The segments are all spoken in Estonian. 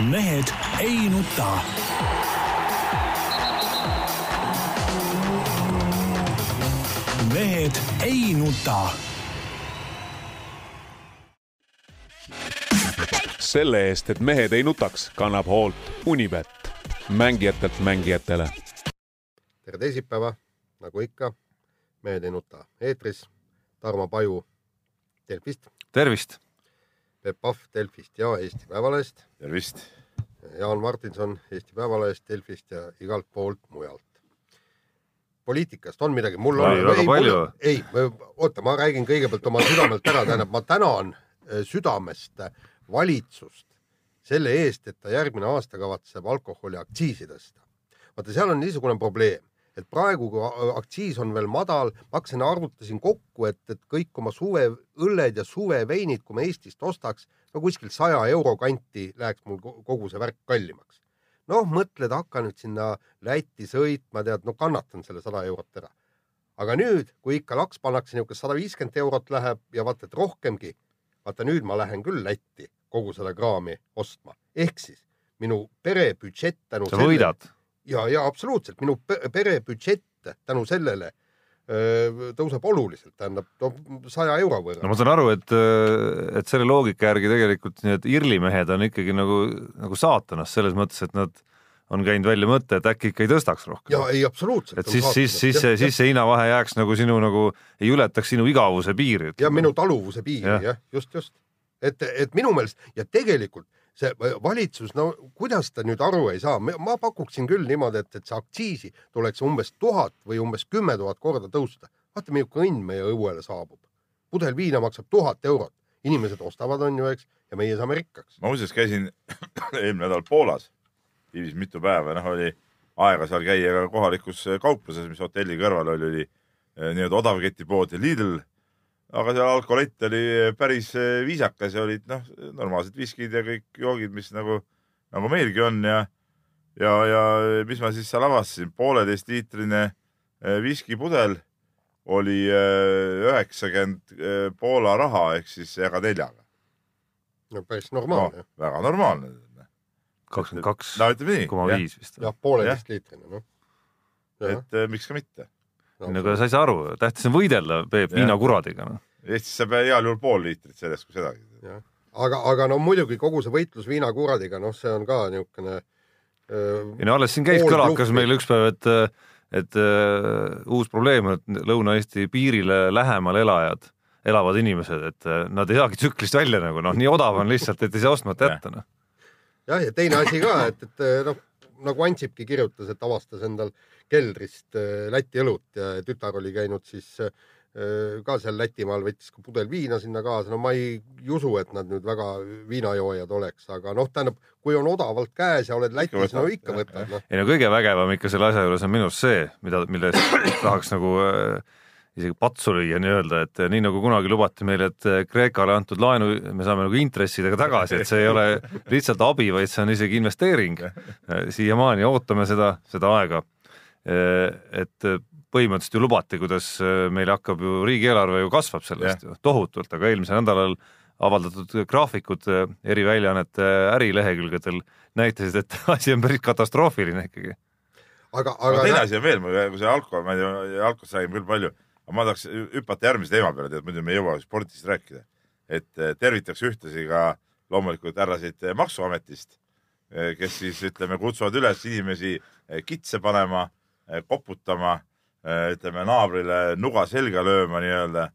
mehed ei nuta. mehed ei nuta. selle eest, et mehed ei nutaks, kannab hoolt Unibet, mängijatelt mängijatele. tere teisipäeva, nagu ikka, Mehed ei nuta eetris. Tarmo Paju Delfist, tervist! Peep Pahv Delfist ja Eesti Päevalehest, tervist! Jaan Martinson Eesti Päevalehest, Delfist ja igalt poolt mujalt. poliitikast on midagi, mul on. Oli väga palju. ei, oota, ma räägin kõigepealt oma südamelt ära, tähendab, ma tänan eh, südamest valitsust selle eest, et ta järgmine aasta kavatseb alkoholiaktsiisi tõsta. vaata, seal on niisugune probleem, et praegu, kui aktsiis on veel madal, ma hakkasin, arvutasin kokku, et, et kõik oma suveõlled ja suveveinid, kui me Eestist ostaks, no kuskil saja euro kanti läheks mul ko- kogu see värk kallimaks. noh, mõtled, hakka nüüd sinna Lätti sõitma, tead, no kannatan selle sada eurot ära. aga nüüd, kui ikka laks pannakse niisugune sada viiskümmend eurot läheb ja vaata, et rohkemgi, vaata nüüd ma lähen küll Lätti kogu seda kraami ostma, ehk siis minu perebüdžett tänu sa võidad. Ja, ja absoluutselt minu pe- perebüdžett tänu sellele tõuseb oluliselt, tähendab saja euro võrra no ma saan aru, et, et selle loogika järgi tegelikult need IRL-i mehed on ikkagi nagu, nagu saatanast selles mõttes, et nad on käinud välja mõtte, et äkki ikka ei tõstaks rohkem. ja ei absoluutselt. et siis, siis, siis see, siis see hinnavahe jääks nagu sinu nagu, ei ületaks sinu igavuse piiri. ja minu taluvuse piiri Jah. jah ja,, just, just. et, et minu meelest ja tegelikult see valitsus, no kuidas ta nüüd aru ei saa, ma pakuksin küll niimoodi, et, et see aktsiisi tuleks umbes tuhat või umbes kümme tuhat korda tõusta. vaata, milline õnn meie õuele saabub. pudel viina maksab tuhat eurot, inimesed ostavad, on ju, eks, ja meie saame rikkaks. ma muuseas käisin eelmine nädal Poolas, viibis mitu päeva, noh oli aega seal käia ka kohalikus kaupluses, mis hotelli kõrval oli, oli eh, nii-öelda odavketipood Lidl. Aga seal alkoholett oli päris eh, viisakas ja olid noh, normaalsed viskid ja kõik joogid, mis nagu, nagu meilgi on ja, ja, ja mis ma siis seal avastasin, pooleteistliitrine eh, viskipudel oli eh, üheksakümmend Poola raha ehk siis jaga neljaga. no päris no normaalne no,. väga normaalne. kakskümmend kaks koma viis vist. jah, pooleteist liitrine, noh. et miks ka mitte. No aga sa ei saa aru, tähtis on võidelda, Peep, viinakuradiga no.. Eestis saab heal juhul pool liitrit sellest, kui sedagi. aga, aga no muidugi kogu see võitlus viinakuradiga, noh, see on ka niisugune. ei no alles siin käis kõlakas meil üks päev, et, et uh, uus probleem, et Lõuna-Eesti piirile lähemal elajad, elavad inimesed, et äh, nad ei saagi tsüklist välja nagu noh, nii odav on lihtsalt, et ei saa ostmata jätta noh. jah, ja teine asi ka, et, et noh, nagu Ansipki kirjutas, et avastas endal keldrist äh, Läti õlut ja tütar oli käinud siis äh, ka seal Lätimaal, võttis ka pudel viina sinna kaasa, no ma ei usu, et nad nüüd väga viinajoojad oleks, aga noh, tähendab, kui on odavalt käes ja oled Lätis, no ikka võtad, noh. ei no kõige vägevam ikka selle asja juures on minu arust see, mida, millest tahaks nagu äh, isegi patsu lüüa nii-öelda, et nii nagu kunagi lubati meile, et äh, Kreekale antud laenu me saame nagu intressidega tagasi, et see ei ole lihtsalt abi, vaid see on isegi investeering. siiamaani ootame seda, seda aega. Et põhimõtteliselt ju lubati, kuidas äh, meil hakkab ju riigieelarve ju kasvab sellest ju tohutult, aga eelmisel nädalal avaldatud graafikud äh, eri väljaannete ärilehekülgedel näitasid, et asi on päris katastroofiline ikkagi. aga, aga aga teine asi on veel, kui see alkohol, ma ei tea, alkoholist räägime küll palju, aga ma tahaks hüpata järgmise teema peale, tead muidu me ei jõua spordist rääkida. et tervitaks ühtlasi ka loomulikult härrasid Maksuametist, kes siis ütleme, kutsuvad üles inimesi kitse panema, koputama, ütleme naabrile nuga selga lööma nii-öelda.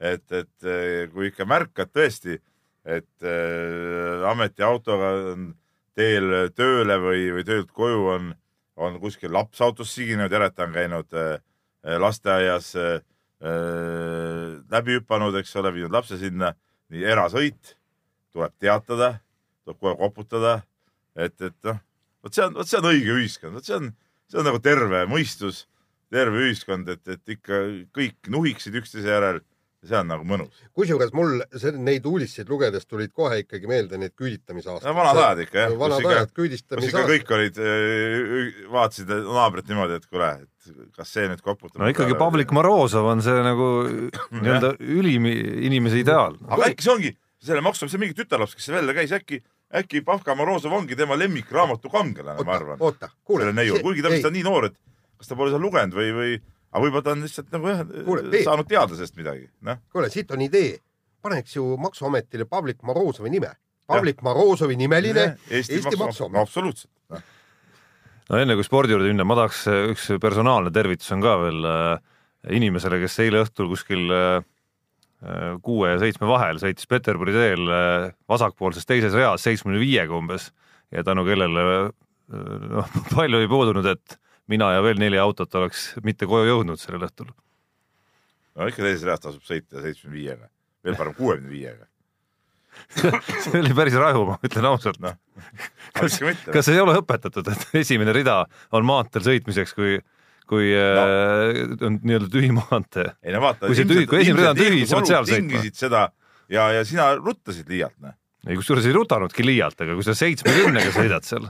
et, et eh, kui ikka märkad tõesti, et ametiautoga on teel tööle või, või töölt koju on, on kuskil laps autos siginenud, järelikult on käinud lasteaias läbi hüpanud, eks ole, viinud lapse sinna, nii erasõit tuleb teatada, tuleb kohe koputada, et, et noh, vot see on, vot see on õige ühiskond, vot see on, see on nagu terve mõistus, terve ühiskond, et, et ikka kõik nuhiksid üksteise järel see on nagu mõnus. kusjuures mul see, neid uudiseid lugedes tulid kohe ikkagi meelde need küüditamisaastad. no vanad ajad ikka jah. vanad ajad, küüditamisaastad. kõik olid, vaatasid naabrit niimoodi, et kuule, et kas see nüüd koputab. no ikkagi Pavlik Morozov on see nagu nii-öelda ülim inimese ideaal. aga äkki see ongi selle maksumaksja mingi tütarlaps, kes välja käis, äkki, äkki Pavka Morozov ongi tema lemmikraamatu kangelane, ma arvan,. oota, kuule selle. neiu, kuigi ta vist on nii noor, et kas ta pole seal lugenud või, või, aga võib-olla ta on lihtsalt nagu jah Kuule,, Peep. saanud teada sellest midagi, noh. kuule, siit on idee, paneks ju Maksuametile Pavlik Morozovi nime. Pavlik Morozovi nimeline Eesti, Eesti no Maksuamet. absoluutselt no.. no enne kui spordi juurde minna, ma tahaks äh, üks personaalne tervitus on ka veel äh, inimesele, kes eile õhtul kuskil äh, kuue ja seitsme vahel sõitis Peterburi teel äh, vasakpoolses teises reas seitsmekümne viiega umbes ja tänu kellele äh, noh, palju ei puudunud, et mina ja veel neli autot oleks mitte koju jõudnud sellel õhtul. no ikka teises reas tasub sõita seitsmekümne viiega, veel parem kuuekümne viiega. see oli päris raju, ma ütlen ausalt. noh, kas kas ei ole õpetatud, et esimene rida on maanteel sõitmiseks, kui, kui no. on nii-öelda tühi maantee? ei no vaata. Kui see tühi- kui esimene rida on tühi, siis pead seal sõitma. seda ja, ja sina ruttasid liialt, noh. ei, kusjuures ei rutanudki liialt, aga kui sa seitsmekümnega sõidad seal,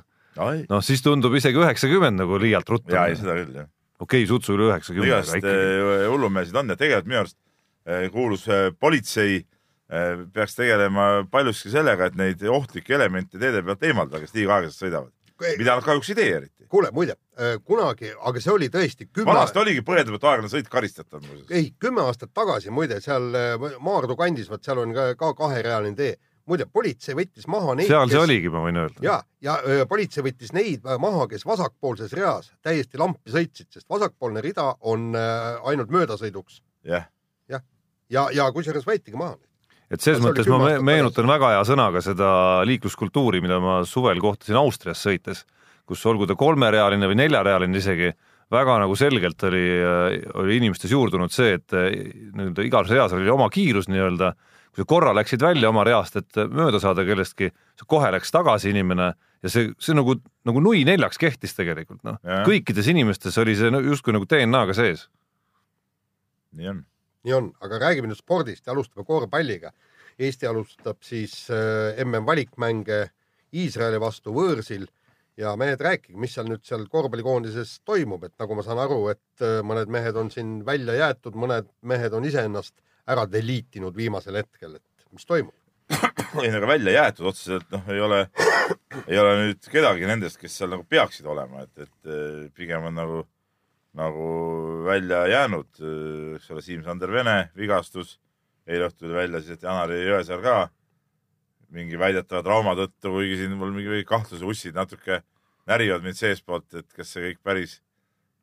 noh siis tundub isegi üheksakümmend nagu liialt ja, ei rutamine. seda küll, jah. okei okay,, sutsu üle üheksakümne, igast äh, hullumeelsid on ja tegelikult minu arust äh, kuulus äh, politsei äh, peaks tegelema paljuski sellega, et neid ohtlikke elemente teede pealt eemaldada, kes liiga aeglaselt sõidavad. Mida nad kahjuks ei tee eriti. kuule, muide äh, kunagi, aga see oli tõesti kümme, vanasti oligi põhjendatud aeglane sõit karistatav muuseas. ei kümme aastat tagasi muide seal äh, Maardu kandis, vot seal on ka, ka kaherealine tee. muide, politsei võttis maha neid, seal see oligi, ma võin öelda. ja, ja öö, politsei võttis neid äh, maha, kes vasakpoolses reas täiesti lampi sõitsid, sest vasakpoolne rida on äh, ainult möödasõiduks jah, ja, ja kusjuures võetigi maha. Et selles mõttes ma meenutan väga hea sõnaga seda liikluskultuuri, mida ma suvel kohtasin Austrias sõites, kus olgu ta kolmerealine või neljarealine isegi, väga nagu selgelt oli, oli inimestes juurdunud see, et eh, nii-öelda igas reas oli oma kiirus nii-öelda, kui sa korra läksid välja oma reast, et mööda saada kellestki, kohe läks tagasi inimene ja see, see nagu, nagu nui neljaks kehtis tegelikult noh, kõikides inimestes oli see justkui nagu DNA-ga sees. nii on. Nii on, aga räägime nüüd spordist ja alustame korvpalliga. Eesti alustab siis äh, MM valikmänge Iisraeli vastu võõrsil. Ja mehed, rääkige, mis seal nüüd seal korvpallikoondises toimub, et nagu ma saan aru, et äh, mõned mehed on siin välja jäetud, mõned mehed on iseennast ära deliitinud viimasel hetkel, et mis toimub? ei, aga välja jäetud otseselt noh, ei ole, ei ole nüüd kedagi nendest, kes seal nagu peaksid olema, et, et eh, pigem on nagu, nagu välja jäänud, eks ole, Siim-Sander Vene vigastus, eile õhtul tuli välja siis, et Janari Jõesaar ka mingi väidetava trauma tõttu, kuigi siin mul mingi kahtluse ussid natuke närivad mind seestpoolt, et kas see kõik päris,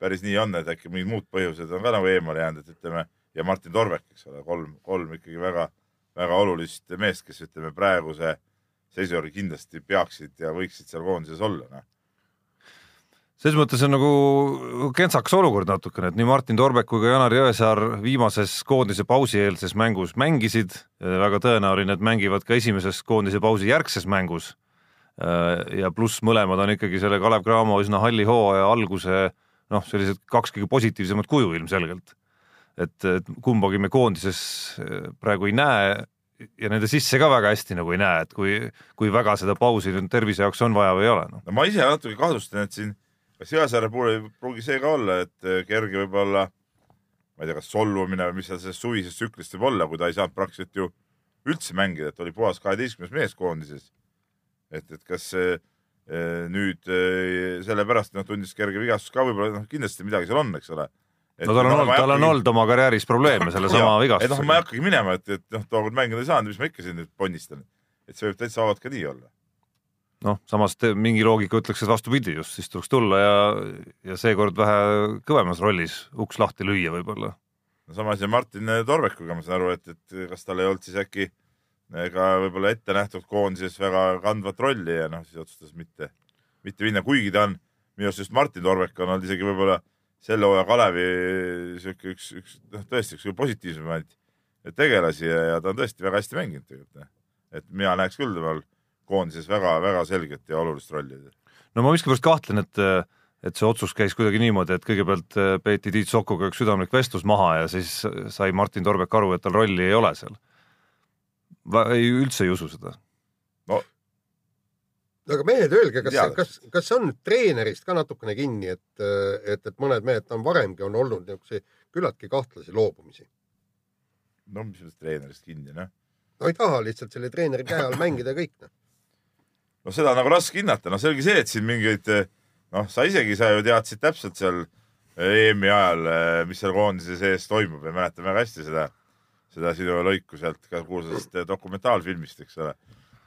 päris nii on, et äkki mingid muud põhjused on ka nagu eemale jäänud, et ütleme ja Martin Torvek, eks ole, kolm, kolm ikkagi väga väga olulist meest, kes ütleme praeguse seisu järgi kindlasti peaksid ja võiksid seal koondises olla, noh. Selles mõttes on nagu kentsakas olukord natukene, et nii Martin Torbek kui ka Janar Jõesaar viimases koondise pausieelses mängus mängisid, väga tõenäoline, et mängivad ka esimeses koondise pausi järgses mängus. ja pluss mõlemad on ikkagi selle Kalev Cramo üsna halli hooaja alguse noh, sellised kaks kõige positiivsemat kuju ilmselgelt. et, et kumbagi me koondises praegu ei näe ja nende sisse ka väga hästi nagu ei näe, et kui, kui väga seda pausi nüüd tervise jaoks on vaja või ei ole no.. no ma ise natuke kahtlustan, et siin kas Jõesaare puhul ei pruugi see ka olla, et eh, kerge võib-olla, ma ei tea, kas solvumine või mis seal selles suvises tsüklist võib olla, kui ta ei saanud praktiliselt ju üldse mängida, et oli puhas kaheteistkümnes mees koondises. et, et kas see eh, nüüd eh, sellepärast noh, tundis kerge vigastus ka võib-olla noh, kindlasti midagi seal on, eks ole. no tal on olnud, tal on olnud oma karjääris probleeme sellesama et noh, ma ei vigastusega. hakkagi minema, et, et noh, tookord mängida ei saanud, mis ma ikka siin nüüd ponnistan. et see võib täitsa vabalt ka nii olla. noh, samas te, mingi loogika ütleks, et vastupidi just, siis tuleks tulla ja, ja seekord vähe kõvemas rollis uks lahti lüüa võib-olla. no sama asi Martin Torvekuga, ma saan aru, et, et kas tal ei olnud siis äkki ka võib-olla ette nähtud koondises väga kandvat rolli ja noh, siis otsustas mitte, mitte minna, kuigi ta on, minu arust just Martin Torvek on olnud isegi võib-olla selle hooaja Kalevi sihuke üks, üks noh, tõesti üks positiivsemaid tegelasi ja, ja ta on tõesti väga hästi mänginud tegelikult. et mina näeks küll temal koondises väga-väga selget ja olulist rolli. no ma miskipärast kahtlen, et, et see otsus käis kuidagi niimoodi, et kõigepealt äh, peeti Tiit Sokuga üks südamlik vestlus maha ja siis sai Martin Torbek aru, et tal rolli ei ole seal. ei, üldse ei usu seda. no aga mehed, öelge, kas kas, kas see on nüüd treenerist ka natukene kinni, et, et, et mõned mehed on varemgi on olnud niisuguseid küllaltki kahtlasi loobumisi. no mis sellest treenerist kinni, noh. no ei taha lihtsalt selle treeneri käe all mängida ja kõik noh. noh, seda on nagu raske hinnata, noh, selge see, et siin mingeid noh, sa isegi, sa ju teadsid täpselt seal EM-i ajal, mis seal koondise sees toimub ja mäletan väga hästi seda, seda sinu lõiku sealt ka kuulsast dokumentaalfilmist, eks ole.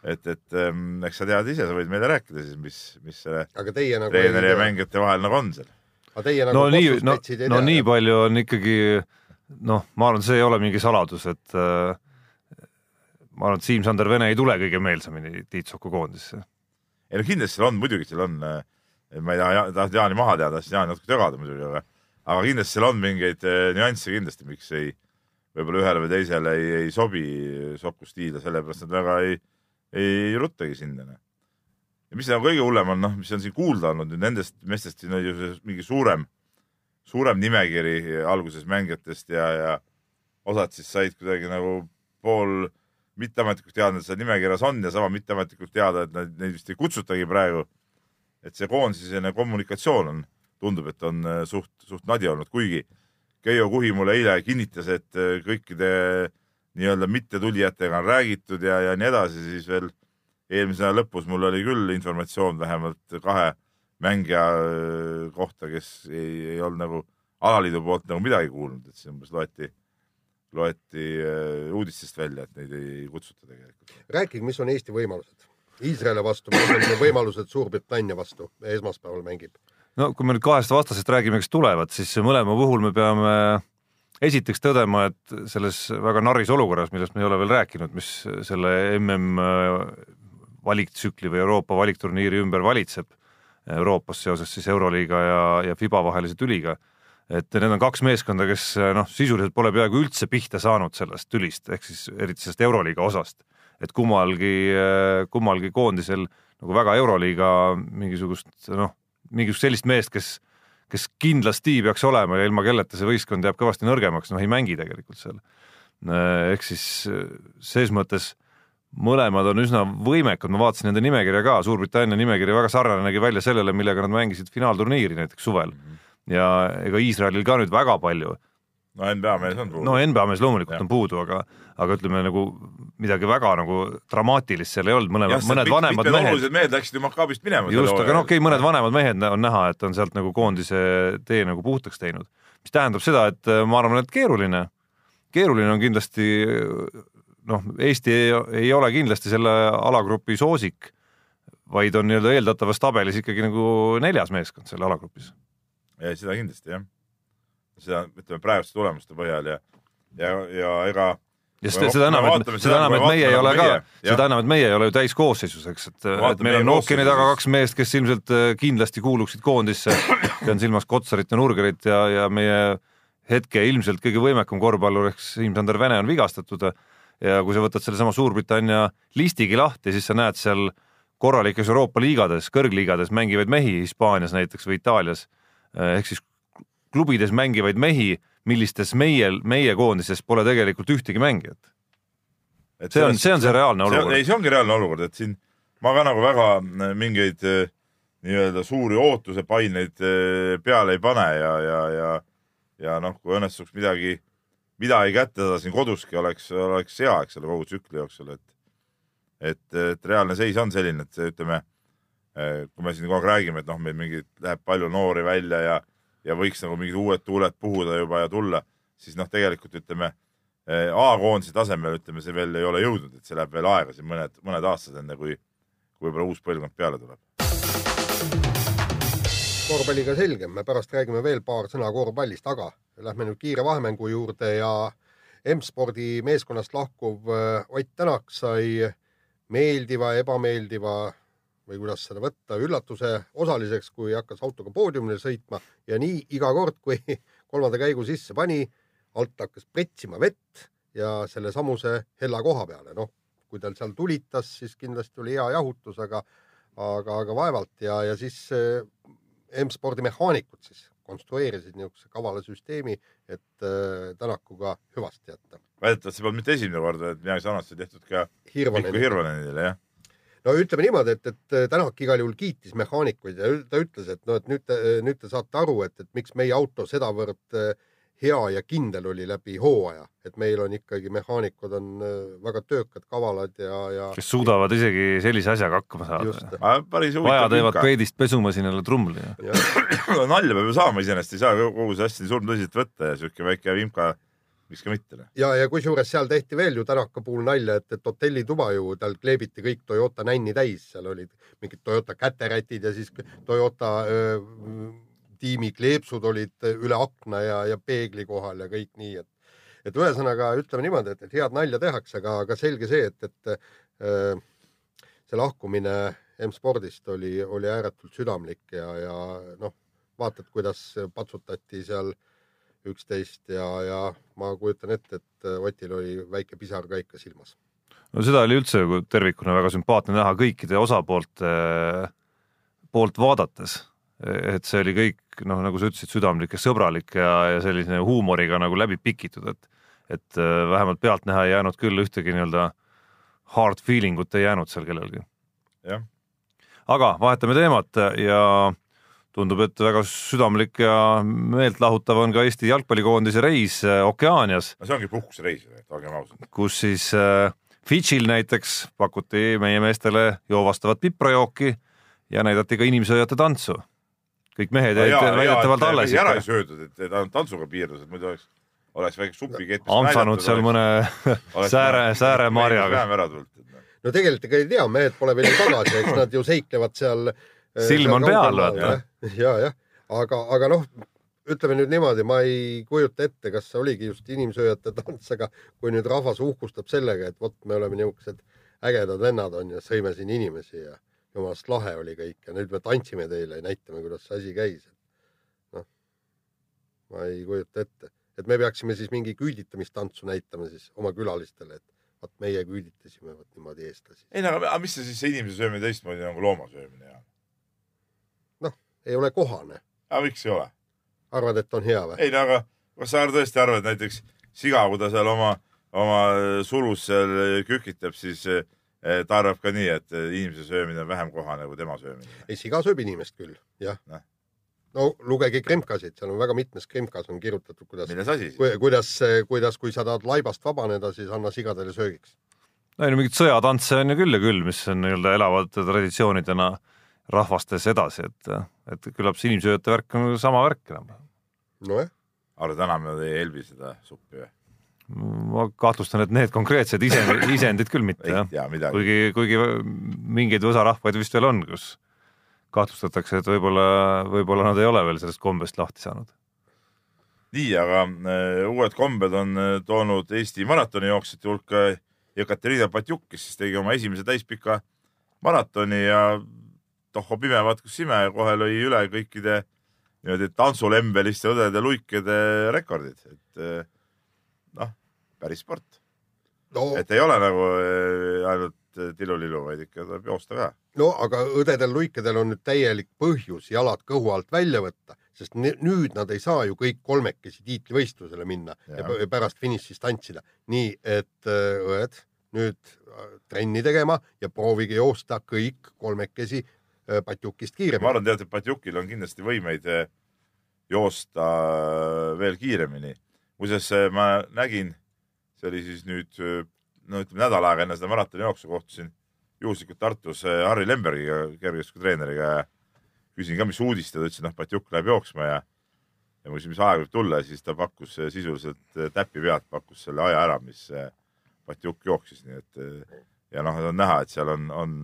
et, et ähm, eks sa tead ise, sa võid meile rääkida siis, mis, mis selle aga teie nagu treeneri ja mängijate vahel nagu on seal. aga teie nagu no nii, no, no tea. nii palju on ikkagi noh, ma arvan, see ei ole mingi saladus, et äh, ma arvan, et Siim-Sander Vene ei tule kõige meelsamini Tiit Soku koondisse. ei no kindlasti seal on, muidugi seal on, ma ei taha, taha Jaani maha teada, sest Jaani natuke tögada muidugi, aga aga kindlasti seal on mingeid eh, nüansse kindlasti, miks ei, võib-olla ühele või teisele ei, ei sobi Soku stiil ja sellepärast nad väga ei, ei ruttagi sinna. ja mis nagu kõige hullem on, noh, mis on siin kuulda olnud nüüd nendest meestest, siin oli ju mingi suurem, suurem nimekiri alguses mängijatest ja, ja osad siis said kuidagi nagu pool mitteametlikult teada, et seal nimekirjas on ja sama mitteametlikult teada, et nad, neid vist ei kutsutagi praegu. et see koondise selline kommunikatsioon on, tundub, et on äh, suht, suht nadi olnud, kuigi Keijo Kuhi mulle eile kinnitas, et äh, kõikide nii-öelda mittetulijatega on räägitud ja, ja nii edasi, siis veel eelmise nädala lõpus mul oli küll informatsioon vähemalt kahe mängija äh, kohta, kes ei, ei olnud nagu alaliidu poolt nagu midagi kuulnud, et siis umbes loeti, loeti äh, uudistest välja, et neid ei kutsuta tegelikult. rääkige, mis on Eesti võimalused? Iisraeli vastu, mis on võimalused Suurbritannia vastu, esmaspäeval mängib. no kui me nüüd kahest vastasest räägime, kes tulevad, siis mõlema puhul me peame esiteks tõdema, et selles väga narris olukorras, millest me ei ole veel rääkinud, mis selle mm valiktsükli või Euroopa valikturniiri ümber valitseb Euroopas seoses siis Euroliiga ja, ja Fiba vahelise tüliga et need on kaks meeskonda, kes noh, sisuliselt pole peaaegu üldse pihta saanud sellest tülist, ehk siis eriti sellest Euroliiga osast. et kummalgi, kummalgi koondisel nagu väga Euroliiga mingisugust noh, mingisugust sellist meest, kes, kes kindlasti peaks olema ja ilma kelleta see võistkond jääb kõvasti nõrgemaks, noh ei mängi tegelikult seal. ehk siis ses mõttes mõlemad on üsna võimekad, ma vaatasin nende nimekirja ka, Suurbritannia nimekiri väga sarnane nägi välja sellele, millega nad mängisid finaalturniiri näiteks suvel ja ega Iisraelil ka nüüd väga palju, no NBA mees on no NBA mees loomulikult Jah. on puudu, aga, aga ütleme nagu midagi väga nagu dramaatilist seal ei olnud, mõlemad, mõned vanemad mehed, olulised mehed läksid ju Maccabist minema. just, aga no okei okay,, mõned vanemad mehed on näha, et on sealt nagu koondise tee nagu puhtaks teinud, mis tähendab seda, et äh, ma arvan, et keeruline, keeruline on kindlasti noh, Eesti ei, ei ole kindlasti selle alagrupi soosik, vaid on nii-öelda eeldatavas tabelis ikkagi nagu neljas meeskond selle alagrupis ja seda kindlasti jah. seda ütleme praeguste tulemuste põhjal ja, ja, ja ega ja seda, seda enam, et seda, enam, et me meie ei ole ka. seda enam, et meie ei ole ju täiskoosseisus, eks, et, et meil on ookeani taga kaks meest, kes ilmselt äh, kindlasti kuuluksid koondisse, pean silmas Kotsarit ja Nurgerit ja, ja meie hetke ilmselt kõige võimekam korvpallur ehk Siim-Sander Vene on vigastatud. Ja kui sa võtad sellesama Suurbritannia listigi lahti, siis sa näed seal korralikes Euroopa liigades, kõrgliigades mängivaid mehi Hispaanias näiteks või Itaalias ehk siis klubides mängivaid mehi, millistes meie, meie koondises pole tegelikult ühtegi mängijat. et see on, see on see reaalne olukord ei, see ongi reaalne olukord, et siin ma ka nagu väga äh, mingeid äh, nii-öelda suuri ootuse paineid äh, peale ei pane ja, ja, ja, ja noh, kui õnnestuks midagi, midagi kätte saada siin koduski, oleks, oleks hea, eks ole, kogu tsükli jooksul, et et, et reaalne seis on selline, et ütleme, kui me siin kogu aeg räägime, et noh, meil mingi läheb palju noori välja ja, ja võiks nagu mingid uued tuuled puhuda juba ja tulla, siis noh, tegelikult ütleme eh, A-koondise tasemel ütleme, see veel ei ole jõudnud, et see läheb veel aega siin mõned, mõned aastad enne kui, kui võib-olla uus põlvkond peale tuleb. korvpalliga selge, me pärast räägime veel paar sõna korvpallist, aga lähme nüüd kiire vahemängu juurde ja M-spordi meeskonnast lahkuv äh, Ott Tänak sai meeldiva, ebameeldiva või kuidas seda võtta, üllatuse osaliseks, kui hakkas autoga poodiumile sõitma ja nii iga kord, kui kolmanda käigu sisse pani, alt hakkas pretsima vett ja selle samuse hella koha peale, noh, kui tal seal tulitas, siis kindlasti oli hea jahutus, aga aga, aga vaevalt ja, ja siis äh, M-spordi mehaanikud siis konstrueerisid niisuguse kavala süsteemi, et äh, Tänakuga hüvasti jätta. väidetavalt see polnud mitte esimene kord, et midagi sarnast sai tehtud ka Hirvonenile, jah. No ütleme niimoodi, et, et Tänak igal juhul kiitis mehaanikuid ja ta ütles, et noh, et nüüd nüüd te saate aru, et, et miks meie auto sedavõrd äh, hea ja kindel oli läbi hooaja, et meil on ikkagi mehaanikud on äh, väga töökad, kavalad ja, ja kes suudavad isegi sellise asjaga hakkama just saada. päris vaja teevad lünka. peedist pesumasinale trumli. ja, nalja peab ju saama iseenesest, ei saa kogu see hästi surmtõsiselt võtta ja siuke väike vimka, miks ka mitte. noh. ja, ja kusjuures seal tehti veel ju Tänaka puhul nalja, et, et hotellituba ju tal kleebiti kõik Toyota nänni täis, seal olid mingid Toyota käterätid ja siis Toyota öö, tiimi kleepsud olid üle akna ja, ja peegli kohal ja kõik nii, et et ühesõnaga ütleme niimoodi, et, et head nalja tehakse, aga, aga selge see, et, et öö, see lahkumine M-spordist oli, oli ääretult südamlik ja, ja noh, vaatad, kuidas patsutati seal üksteist ja, ja ma kujutan ette, et Otil oli väike pisar ka ikka silmas. no seda oli üldse tervikuna väga sümpaatne näha kõikide osapoolte poolt vaadates, et see oli kõik noh, nagu sa ütlesid, südamlik ja sõbralik ja, ja sellise huumoriga nagu läbi pikitud, et et äh, vähemalt pealtnäha ei jäänud küll ühtegi nii-öelda hard feeling ut ei jäänud seal kellelgi. jah, aga vahetame teemat ja tundub, et väga südamlik ja meeltlahutav on ka Eesti jalgpallikoondise reis äh, Okeaanias, no see ongi puhkusereis, olgem ausad. kus siis äh, Fidžil näiteks pakuti meie meestele joovastavat piprajooki ja näidati ka inimsööjate tantsu. kõik mehed jäid väidetavalt alles ära ei söödud, et ta tantsuga piirdus, et muidu oleks, oleks väike supikett. ampsanud seal mõne sääre, sääremarjaga. tulnud. no tegelikult ega ei tea, mehed pole veel ju tagasi, eks nad ju seiklevad seal. Silm on peal, vaata.. ja, jah, aga, aga noh, ütleme nüüd niimoodi, ma ei kujuta ette, kas see oligi just inimsööjate tants, aga kui nüüd rahvas uhkustab sellega, et vot me oleme niisugused ägedad vennad on ja sõime siin inimesi ja jumalast lahe oli kõik ja nüüd me tantsime teile ja näitame, kuidas see asi käis. noh, ma ei kujuta ette, et me peaksime siis mingi küüditamistantsu näitama siis oma külalistele, et vot meie küüditasime vot niimoodi eestlasi. ei no aga mis see siis see inimese söömine teistmoodi nagu looma söömine on? Ei ole kohane, aga miks ei ole? arvad, et on hea või? ei no aga kas sa tõesti arvad, näiteks siga, kui ta seal oma, oma sulus seal kükitab, siis eh, ta arvab ka nii, et inimese söömine on vähem kohane kui tema söömine. ei, siga sööb inimest küll, jah Noh.. no lugege kremkasid, seal on väga mitmes kremkas on kirjutatud, kuidas, milles asi siis? kuidas, kuidas, kui sa tahad laibast vabaneda, siis anna sigadele söögiks. no ei no mingeid sõjatantse on ju küll ja küll, mis on nii-öelda elavad traditsioonidena rahvastes edasi, et, et küllap see inimsööjate värk on sama värk enam-vähem. nojah, aga täna me ei helbi seda suppi või? ma kahtlustan, et need konkreetsed isendid, isendid küll mitte jah, kuigi, kuigi mingeid osarahvaid vist veel on, kus kahtlustatakse, et võib-olla, võib-olla nad ei ole veel sellest kombest lahti saanud. nii, aga äh, uued kombed on äh, toonud Eesti maratonijooksjate hulka Jekaterina Patjuk, kes siis tegi oma esimese täispika maratoni ja tohho pime, vaat kus ime, kohe lõi üle kõikide niimoodi tantsulembeliste õdede luikede rekordid, et äh, noh, päris sport, no, et ei ole nagu äh, ainult äh, tilulilu, vaid ikka tuleb joosta ka. no aga õdedel-luikedel on nüüd täielik põhjus jalad kõhu alt välja võtta, sest nüüd nad ei saa ju kõik kolmekesi tiitlivõistlusele minna ja, ja pärast finišis tantsida. nii et õed nüüd äh, trenni tegema ja proovige joosta kõik kolmekesi äh, patjukist ma kiiremini. arvan, tead, et Patjukil on kindlasti võimeid eh, joosta eh, veel kiiremini. muuseas, ma nägin, see oli siis nüüd, no ütleme nädal aega enne seda maratonijooksu kohtusin juhuslikult Tartus Harri Lembergiga, kergejõustikutreeneriga ja küsin ka, mis uudist ja ta ütles, et noh, Patjuk läheb jooksma ja ja ma küsin, mis aeg võib tulla siis ta pakkus sisuliselt täpi pealt pakkus selle aja ära, mis Patjuk jooksis, nii et ja noh, on näha, et seal on, on,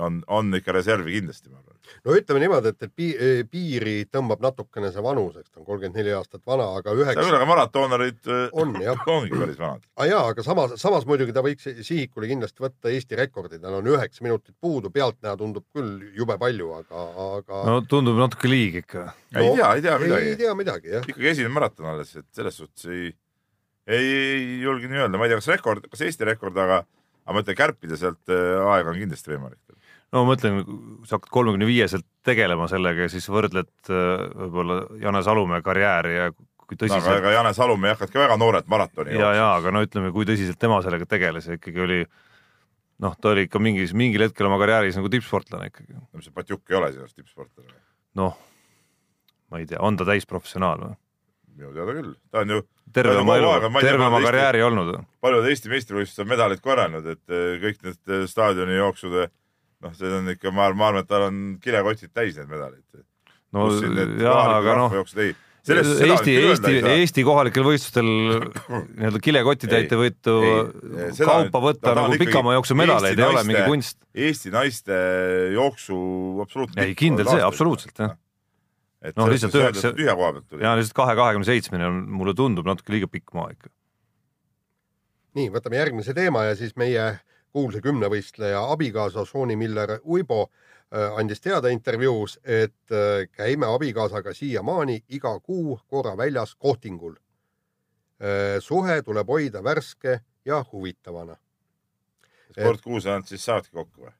on, on ikka reservi kindlasti, ma arvan. no ütleme niimoodi, et, et pi- piiri tõmbab natukene see vanus, eks ta on kolmkümmend neli aastat vana, aga hea küll, üheks, aga maratoonerid äh, on jah, ongi päris vanad. aga jaa, aga samas, samas muidugi ta võiks sihikule kindlasti võtta Eesti rekordi, tal on üheksa minutit puudu, pealtnäha tundub küll jube palju, aga, aga no tundub natuke liig ikka. ei tea, ei tea ei midagi. tea midagi jah. ikkagi esimene maraton alles, et selles suhtes ei, ei, ei julge nii öelda, ma ei tea, kas rekord, kas Eesti rekord, aga, aga ma ütlen, kärpida sealt äh, aega on kindlasti võimalik. no ma mõtlen, kui sa hakkad kolmekümne viieselt tegelema sellega ja siis võrdled äh, võib-olla Jane Salumäe karjääri ja kui no, aga tõsiselt ega Jane Salumäe ei hakanud ka väga noorelt maratoni ja, ja aga no ütleme, kui tõsiselt tema sellega tegeles ja ikkagi oli noh, ta oli ikka mingis, mingil hetkel oma karjääris nagu tippsportlane ikkagi. no mis see Patjuk ei ole sinust tippsportlane. noh, ma ei tea, on ta täisprofessionaal või? Minu teada küll, ta on ju terve on oma elu on- terve oma karjääri olnud. paljud Eesti meistrivõistlustel medaleid korjanud, et eh, kõik need eh, staadionijooksude, noh, see on ikka, ma ma arvan, et tal on kilekotid täis neid medaleid. no jah, aga noh, sellest Eesti, Eesti. Eesti kohalikel võistlustel nii-öelda kilekotitäite võitu ei, seda kaupa võtta ta- ta on nagu ikkagi pikama jooksu medaleid Eesti ei ole mingi kunst. Eesti naiste jooksu absoluutne. ei, kindel see, absoluutselt jah. Et Noh, no, lihtsalt üheksa- tühja koha pealt tuli. ja lihtsalt kahe kahekümne seitsmeni on, mulle tundub natuke liiga pikk maa ikka. nii, võtame järgmise teema ja siis meie kuulsa kümnevõistleja abikaasa Shauni Miller-Uibo äh, andis teada intervjuus, et äh, käime abikaasaga siiamaani iga kuu korra väljas kohtingul. suhe tuleb hoida värske ja huvitavana. sport kuus ainult siis saavadki kokku või?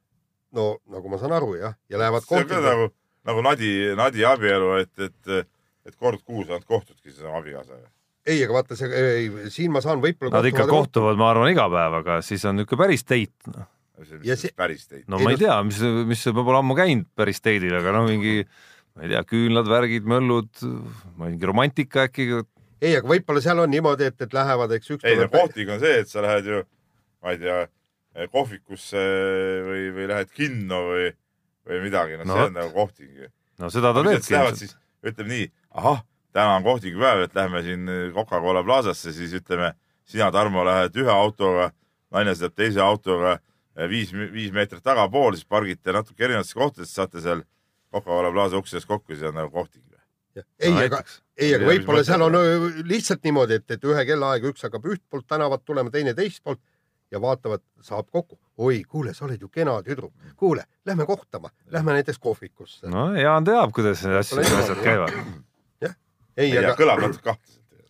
no nagu ma saan aru jah, ja lähevad kohtingule. nagu, Nadi, Nadi abielu, et, et, et kord kuus nad kohtudki siis oma abikaasaga. ei, aga vaata see, ei siin ma saan võib-olla. Nad ikka. kohtuvad, ma arvan, iga päev, aga siis on niisugune päris date no.. Ja see päris teid. no Ei, ma ei tea, mis, mis pole ammu käinud päris date'il, aga no mingi, ma ei tea, küünlad, värgid, möllud, mingi romantika äkki. ei, aga võib-olla seal on niimoodi, et, et lähevad, eks üks ei no kohting on see, et sa lähed ju, ma ei tea, kohvikusse või, või lähed kinno või, või midagi, no, No no see on nagu kohting. no seda ta teebki ilmselt. siis, ütleme nii, ahah, täna on kohtingupäev, et lähme siin Coca-Cola plaasasse, siis ütleme, sina, Tarmo, lähed ühe autoga, naine sõidab teise autoga eh, viis, viis meetrit tagapool, siis pargite natuke erinevatesse kohtadesse, saate seal Coca-Cola plaasa ukse ees kokku, siis on nagu kohting. ei, No aga, ei, aga võib-olla seal on lihtsalt niimoodi, et, et ühe kellaaega üks hakkab üht poolt tänavat tulema, teine teist poolt ja vaatavad, saab kokku. oi, kuule, sa oled ju kena tüdruk, kuule, lähme kohtama, lähme näiteks kohvikusse no.. no Jaan teab, kuidas need asjad asjad käivad. ei, ei, aga kõlab natuke kahtlaselt.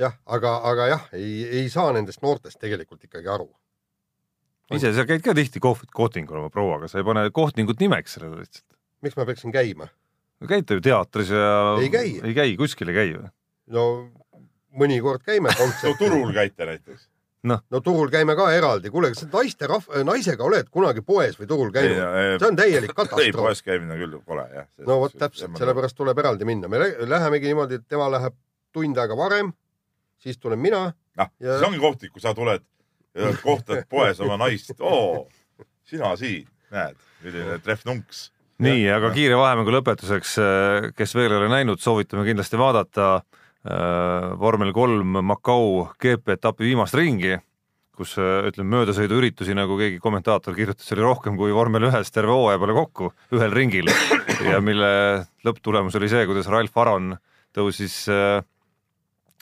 jah, aga, aga jah, ei, ei saa nendest noortest tegelikult ikkagi aru. ise sa käid ka tihti kohvit kohtingul oma prouaga, sa ei pane kohtingut nimeks sellele lihtsalt. miks ma peaksin käima? käite ju teatris ja Ei käi. ei käi, kuskil ei käi või? no mõnikord käime no kontserdil. turul käite näiteks. No turul käime ka eraldi, kuule, kas sa naiste rahv-, naisega oled kunagi poes või turul käinud? ei see on täielik ei, katastroof. poes käimine on küll kole jah. no vot täpselt, sellepärast tuleb eraldi minna, me lä- lähemegi niimoodi, et tema läheb tund aega varem, siis tulen mina. noh, Ja- siis ongi kohtik, kui sa tuled kohtad poes oma naist, oo, sina siin, näed, milline trehvnunks. nii, aga kiire vahemängu lõpetuseks, kes veel ei ole näinud, soovitame kindlasti vaadata äh, vormel kolm Macau GP-etapi viimast ringi, kus äh, ütleme, möödasõiduüritusi, nagu keegi kommentaator kirjutas, oli rohkem kui vormel ühes terve hooaja peale kokku ühel ringil ja mille lõpptulemus oli see, kuidas Ralf Aron tõusis äh,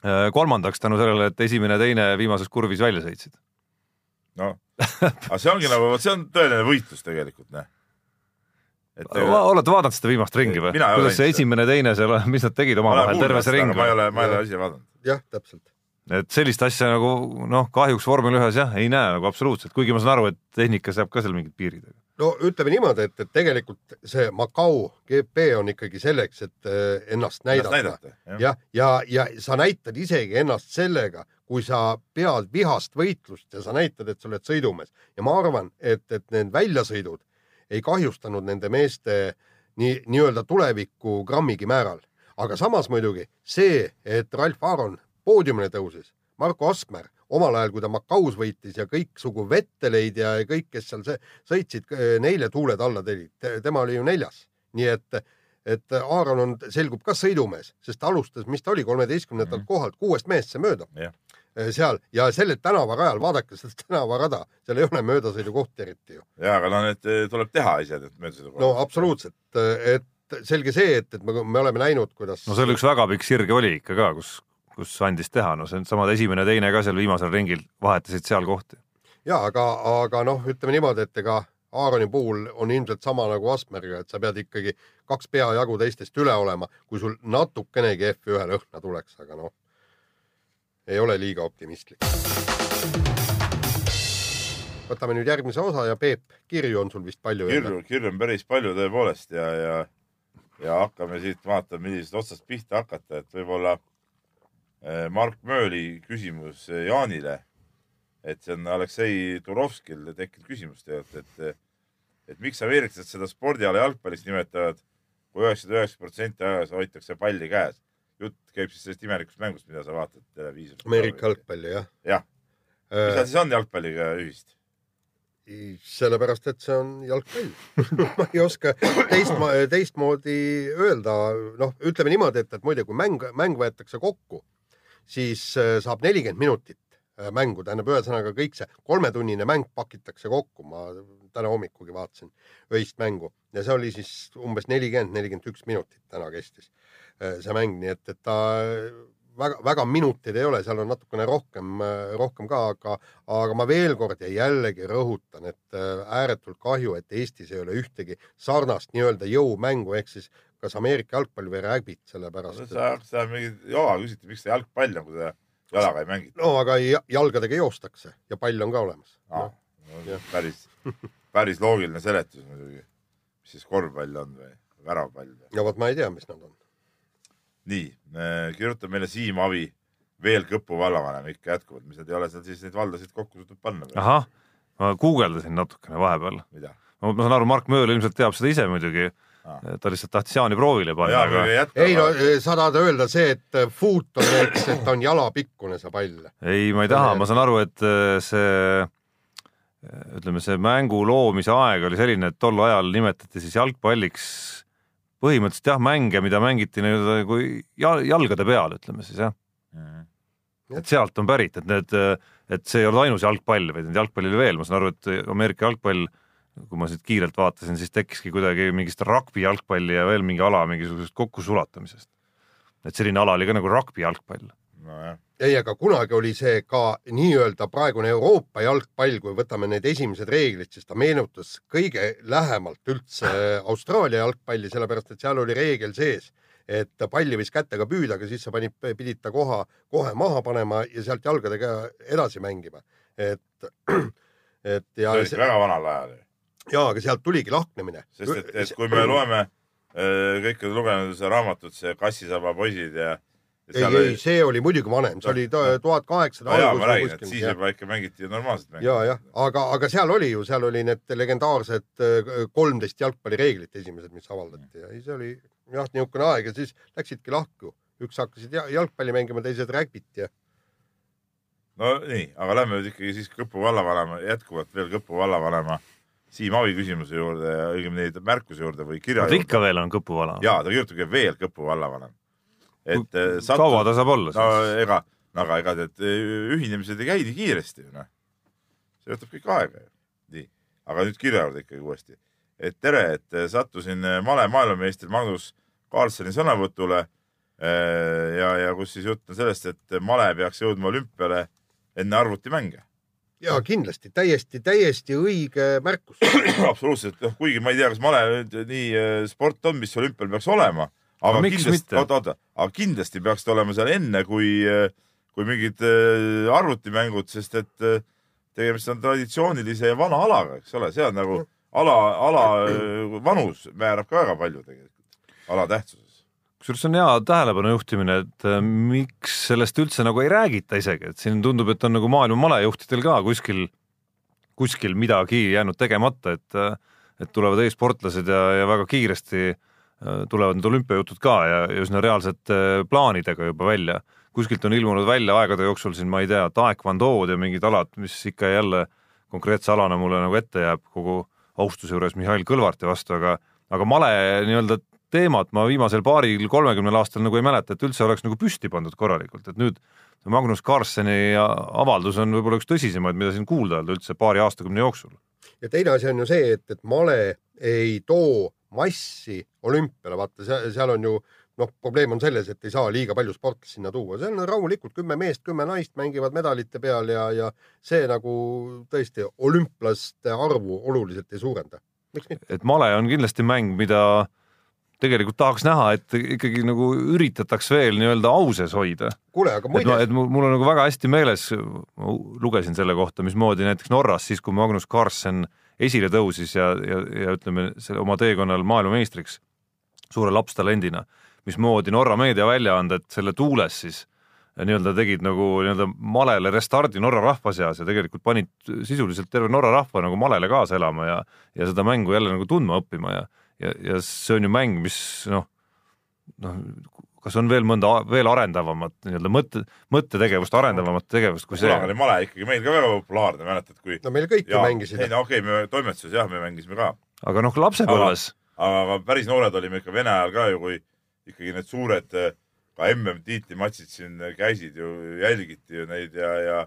äh, kolmandaks tänu sellele, et esimene ja teine viimases kurvis välja sõitsid. noh, aga see ongi nagu, vot see on tõeline võitlus tegelikult, noh. Et olete vaadanud seda viimast ringi või? Kuidas see esimene, teine seal, mis nad tegid omavahel terve see ring? ma ei ole, ma ei ole ise vaadanud. jah, täpselt. et sellist asja nagu noh, kahjuks vormel ühes jah, ei näe nagu absoluutselt, kuigi ma saan aru, et tehnika seab ka seal mingid piirid. no ütleme niimoodi, et, et tegelikult see Macau GP on ikkagi selleks, et eh, ennast näidata, näidata, jah. jah, ja, ja, ja sa näitad isegi ennast sellega, kui sa pead vihast võitlust ja sa näitad, et sa oled sõidumees ja ma arvan, et, et need väljasõidud ei kahjustanud nende meeste nii, nii-öelda tulevikku grammigi määral. aga samas muidugi see, et Ralf Aaron poodiumile tõusis, Marko Asmer omal ajal, kui ta Macaus võitis ja kõiksugu Vetteleid ja kõik, kes seal se- sõitsid, neile tuuled alla telid, tema oli ju neljas, nii et et Aaron on, selgub ka sõidumees, sest ta alustas, mis ta oli, kolmeteistkümnendalt Mhm. kohalt, kuuest mehest see mööda Jah. Eh, seal ja sellel tänavarajal, vaadake seda tänavarada, seal ei ole möödasõidukohti eriti ju. ja, aga no need eh, tuleb teha ise, need möödasõidukohad. no absoluutselt, et selge see, et, et me, me oleme näinud, kuidas no seal üks väga pikk sirge oli ikka ka, kus, kus andis teha, no see on samad esimene, teine ka seal viimasel ringil vahetasid seal kohti. ja aga, aga noh, ütleme niimoodi, et ega Aaroni puhul on ilmselt sama nagu Asmeriga, et sa pead ikkagi kaks peajagu teistest üle olema, kui sul natukenegi F1 lõhna tuleks, aga noh, ei ole liiga optimistlik. võtame nüüd järgmise osa ja Peep, kirju on sul vist palju kirju, kirju on päris palju tõepoolest ja, ja, ja hakkame siit vaatama, millisest otsast pihta hakata, et võib-olla eh, Mark Mööli küsimus eh, Jaanile. et see on Aleksei Turovskil tekkinud küsimus tegelikult, et, et miks ameeriklased seda spordiala jalgpalliks nimetavad kui üheksakümmend üheksa protsenti ajas hoitakse palli käes jutt käib siis sellest imelikust mängust, mida sa vaatad televiisoris. Ameerika jalgpalli jah. jah, mis seal siis on jalgpalliga ühist? sellepärast, et see on jalgpall. ma ei oska teist, teistmoodi öelda, noh, ütleme niimoodi, et, et muide, kui mäng, mäng võetakse kokku, siis äh, saab nelikümmend minutit äh, mängu, tähendab ühesõnaga kõik see kolmetunnine mäng pakitakse kokku, ma täna hommikugi vaatasin öist mängu ja see oli siis umbes nelikümmend, nelikümmend üks minutit täna kestis äh, see mäng, nii et, et ta väga, väga minuteid ei ole, seal on natukene rohkem, rohkem ka, aga aga ma veel kord ja jällegi rõhutan, et äh, ääretult kahju, et Eestis ei ole ühtegi sarnast nii-öelda jõumängu ehk siis kas Ameerika jalgpalli või rägbit, sellepärast et sa, sa mingi joa küsiti, miks see jalgpall on, kui ta jalaga ei mängita no aga ja- jalgadega joostakse ja pall on ka olemas ah, no,. no,. päris, päris loogiline seletus muidugi. mis siis korvpall on või väravpall või? ja vot ma ei tea, mis nad on. nii, kirjutab meile Siim Avi, veel Kõpu vallavanem ikka jätkuvalt, mis nad ei ole seal siis neid valdasid kokku suutnud panna ahah, ma guugeldasin natukene vahepeal. mida? ma saan aru, Mark Mööl ilmselt teab seda ise muidugi. Ta lihtsalt tahtis Jaani proovile panna, jaa, aga ei no sa tahad öelda see, et äh, foot on näiteks, et on jalapikkune see pall. ei, ma ei taha, ma saan aru, et äh, see ütleme, see mängu loomise aeg oli selline, et tol ajal nimetati siis jalgpalliks põhimõtteliselt jah, mänge, mida mängiti nii-öelda kui jal- jalgade peal, ütleme siis jah. et sealt on pärit, et need, et see ei olnud ainus jalgpall, vaid neid jalgpalli oli veel, ma saan aru, et Ameerika jalgpall, kui ma siit kiirelt vaatasin, siis tekkiski kuidagi mingist rugby jalgpalli ja veel mingi ala mingisugusest kokkusulatamisest. et selline ala oli ka nagu rugby jalgpall. nojah, ei, aga kunagi oli see ka nii-öelda praegune Euroopa jalgpall, kui võtame need esimesed reeglid, siis ta meenutas kõige lähemalt üldse Austraalia jalgpalli, sellepärast et seal oli reegel sees, et palli võis kätega püüda, aga siis sa panid, pidid ta koha, kohe maha panema ja sealt jalgadega edasi mängima. et, et ja see, oli ikka väga vanal ajal ju. ja aga sealt tuligi lahknemine. sest et, et kui me loeme, kõik on lugenud seda raamatut, see Kassisaba poisid ja. ei, ei, see oli muidugi vanem, see oli tuhat kaheksasada jaa, ma räägin, et siis juba ikka mängiti ju normaalset mängu. ja, jah, aga, aga seal oli ju, seal oli need legendaarsed äh, kolmteist jalgpallireeglit esimesed, mis avaldati ja see oli jah, niisugune aeg ja siis läksidki lahku, üks hakkasid ja- jalgpalli mängima, teised rägbit ja no nii, aga lähme nüüd ikkagi siis Kõpu vallavanema, jätkuvalt veel Kõpu vallavanema Siim Avi küsimuse juurde ja õigemini märkuse juurde või kirja juurde. ikka veel on Kõpu vala. jaa, ta kirjutabki veel Kõpu vallavanem. Et eh, kaua ta saab olla no siis? ega, aga ega need eh, ühinemised ei käi nii kiiresti ju noh. see võtab kõik aega ju. nii, aga nüüd kirja juurde ikkagi uuesti. et tere, et eh, sattusin male maailmameistri Magnus Carlseni sõnavõtule. ja, ja kus siis jutt on sellest, et male peaks jõudma olümpiale enne arvutimänge. ja kindlasti täiesti, täiesti õige märkus. absoluutselt, noh, kuigi ma ei tea, kas male nüüd nii sport on, mis olümpial peaks olema, aga No kindlasti, oota, oota, aga kindlasti peaks ta olema seal enne, kui, kui mingid eh, arvutimängud, sest et eh, tegemist on traditsioonilise ja vana alaga, eks ole, see on nagu ala, ala eh, vanus määrab ka väga palju tegelikult, ala tähtsuses. kusjuures on hea tähelepanu juhtimine, et miks sellest üldse nagu ei räägita isegi, et siin tundub, et on nagu maailma malejuhtidel ka kuskil, kuskil midagi jäänud tegemata, et et tulevad e-sportlased ja, ja väga kiiresti äh, tulevad need olümpiajutud ka ja, ja üsna reaalsete äh, plaanidega juba välja. kuskilt on ilmunud välja aegade jooksul siin, ma ei tea, taekwondo'd ja mingid alad, mis ikka jälle konkreetse alana mulle nagu ette jääb kogu austuse juures Mihhail Kõlvarti vastu, aga aga male nii-öelda teemat ma viimasel paaril-kolmekümnel aastal nagu ei mäleta, et üldse oleks nagu püsti pandud korralikult, et nüüd Magnus Carlseni avaldus on võib-olla üks tõsisemaid, mida siin kuulda öelda üldse paari aastakümne jooksul. ja teine asi on ju see, et, et male ei too massi olümpiale, vaata seal, on ju noh, probleem on selles, et ei saa liiga palju sportlasi sinna tuua, seal on rahulikult kümme meest, kümme naist mängivad medalite peal ja, ja see nagu tõesti olümplaste arvu oluliselt ei suurenda. et male on kindlasti mäng, mida tegelikult tahaks näha, et ikkagi nagu üritataks veel nii-öelda au sees hoida. kuule, aga muide et, mul on nagu väga hästi meeles, lugesin selle kohta, mismoodi näiteks Norras siis, kui Magnus Carlsen esile tõusis ja, ja, ja ütleme selle oma teekonnal maailmameistriks suure lapstalendina, mismoodi Norra meediaväljaanded selle tuules siis nii-öelda tegid nagu nii-öelda malele restardi Norra rahva seas ja tegelikult panid sisuliselt terve Norra rahva nagu malele kaasa elama ja ja seda mängu jälle nagu tundma õppima ja ja, ja see on ju mäng, mis noh, noh, kas on veel mõnda veel arendavamat nii-öelda mõtte, mõttetegevust, arendavamat tegevust kui see? kunagi oli male ikkagi meil ka väga populaarne, mäletad, kui no meil kõik ju mängisid ei. no okei okay,, me toimetuses jah, me mängisime ka, aga noh, lapsepõlves aga aga päris noored olime ikka Vene ajal ka ju, kui ikkagi need suured eh, ka MM-tiitlimatšid siin käisid ju, jälgiti ju neid ja, ja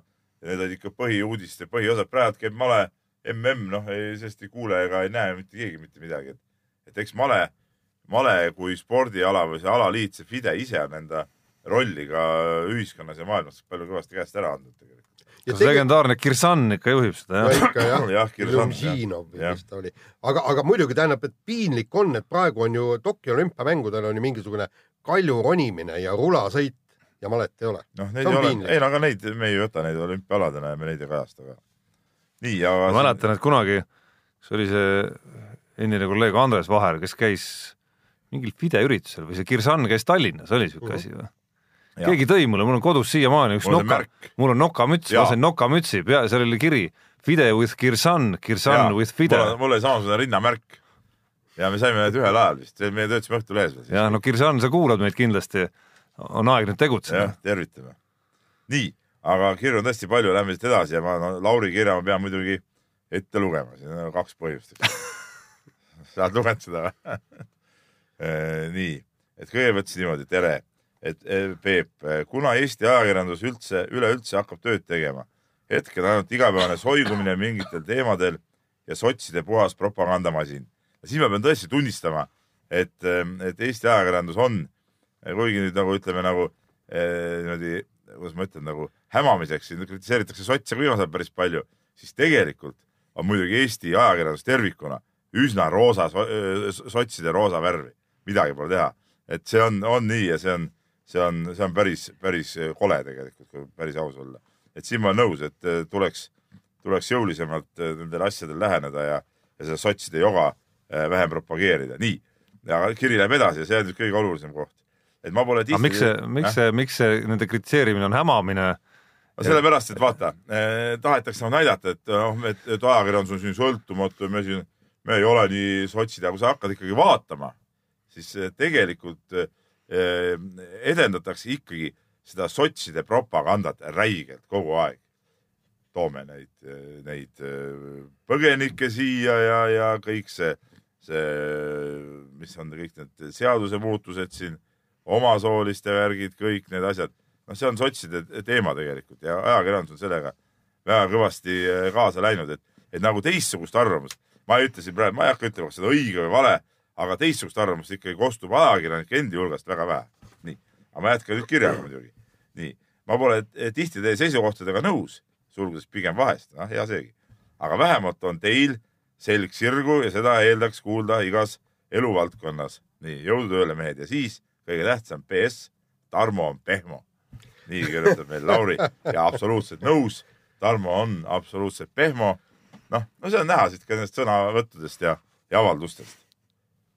ja need olid ikka põhiuudiste põhiosad, praegu käib male mm, noh, sellest ei kuule ega ei näe mitte keegi mitte midagi, et et eks male, male kui spordiala või see alaliit, see FIDE ise on enda rolli ka ühiskonnas ja maailmas palju kõvasti käest ära andnud tegelikult. kas legendaarne Kirsan ikka juhib seda jah? ikka jah, jah, Kirsan, Lumžinov või jah. mis ta oli, aga, aga muidugi tähendab, et piinlik on, et praegu on ju Tokyo olümpiamängudel on ju mingisugune kalju ronimine ja rulasõit ja malet ei ole. noh, neid ei ole, ei no aga neid me ei võta neid olümpiaaladena ja me neid ei kajasta ka. nii, aga ma mäletan, et kunagi, see oli see endine kolleeg Andres Vaher, kes käis mingil FIDE üritusel või see Kirsan käis Tallinnas, oli siuke Mhm. asi või? Keegi tõi mulle, mul on kodus siiamaani üks Mul on see noka mul on nokamüts, sain nokamütsi, pea, seal oli kiri FIDE with Kirsan, Kirsan with FIDE. mul, oli samasugune rinnamärk ja me saime need ühel ajal vist, me töötasime Õhtulehes ja no Kirsan, sa kuulad meid kindlasti, on aeg nüüd tegutseda jah, tervitame. nii, aga kirju on tõesti palju, lähme siit edasi ja ma no, Lauri kirja ma pean muidugi ette lugema, siin on kaks põhjust. sa oled lugenud seda või? nii, et kõigepealt siis niimoodi, tere, et eh, Peep, kuna Eesti ajakirjandus üldse, üleüldse hakkab tööd tegema, hetkel ainult igapäevane soigumine mingitel teemadel ja sotside puhas propagandamasin. siis ma pean tõesti tunnistama, et, et Eesti ajakirjandus on, kuigi nüüd nagu ütleme nagu niimoodi, kuidas ma ütlen, nagu hämamiseks, siin kritiseeritakse sotse ka viimasel ajal päris palju, siis tegelikult on muidugi Eesti ajakirjandus tervikuna üsna roosa, sotside roosa värvi, midagi pole teha. et see on, on nii ja see on, see on, see on päris, päris kole tegelikult, kui päris aus olla. et siin ma olen nõus, et eh, tuleks, tuleks jõulisemalt eh, nendele asjadele läheneda ja, ja seda sotside joga eh, vähem propageerida. nii, ja kiri läheb edasi ja see on nüüd kõige olulisem koht. et ma pole aga miks see, miks see, miks see nende kritiseerimine on hämamine? no sellepärast, et vaata eh,, tahetakse nagu näidata, et noh, et, et ajakirjandus on siin sõltumatu ja me siin, me ei ole nii sotsid, aga kui sa hakkad ikkagi vaatama, siis eh, tegelikult eh, edendatakse ikkagi seda sotside propagandat räigelt kogu aeg. toome neid, neid eh, põgenikke siia ja, ja kõik see, see, mis on kõik need seadusemuutused siin, omasooliste värgid, kõik need asjad noh, see on sotside teema tegelikult ja ajakirjandus on sellega väga kõvasti kaasa läinud, et, et nagu teistsugust arvamust, ma ei ütle siin praegu, ma ei hakka ütlema, kas on õige või vale, aga teistsugust arvamust ikkagi kostub ajakirjanike endi hulgast väga vähe. nii, aga ma jätkan nüüd kirjaga muidugi. nii, ma pole eh, tihti teie seisukohtadega nõus, sulgudes pigem vahest, noh, hea seegi. aga vähemalt on teil selg sirgu ja seda eeldaks kuulda igas eluvaldkonnas. nii, jõudu tööle, mehed, ja siis kõige tähtsam, PS, Tarmo on pehmo nii kirjutab meil Lauri ja absoluutselt nõus. Tarmo on absoluutselt pehmo. noh, no see on näha siit ka nendest sõnavõttudest ja, ja avaldustest.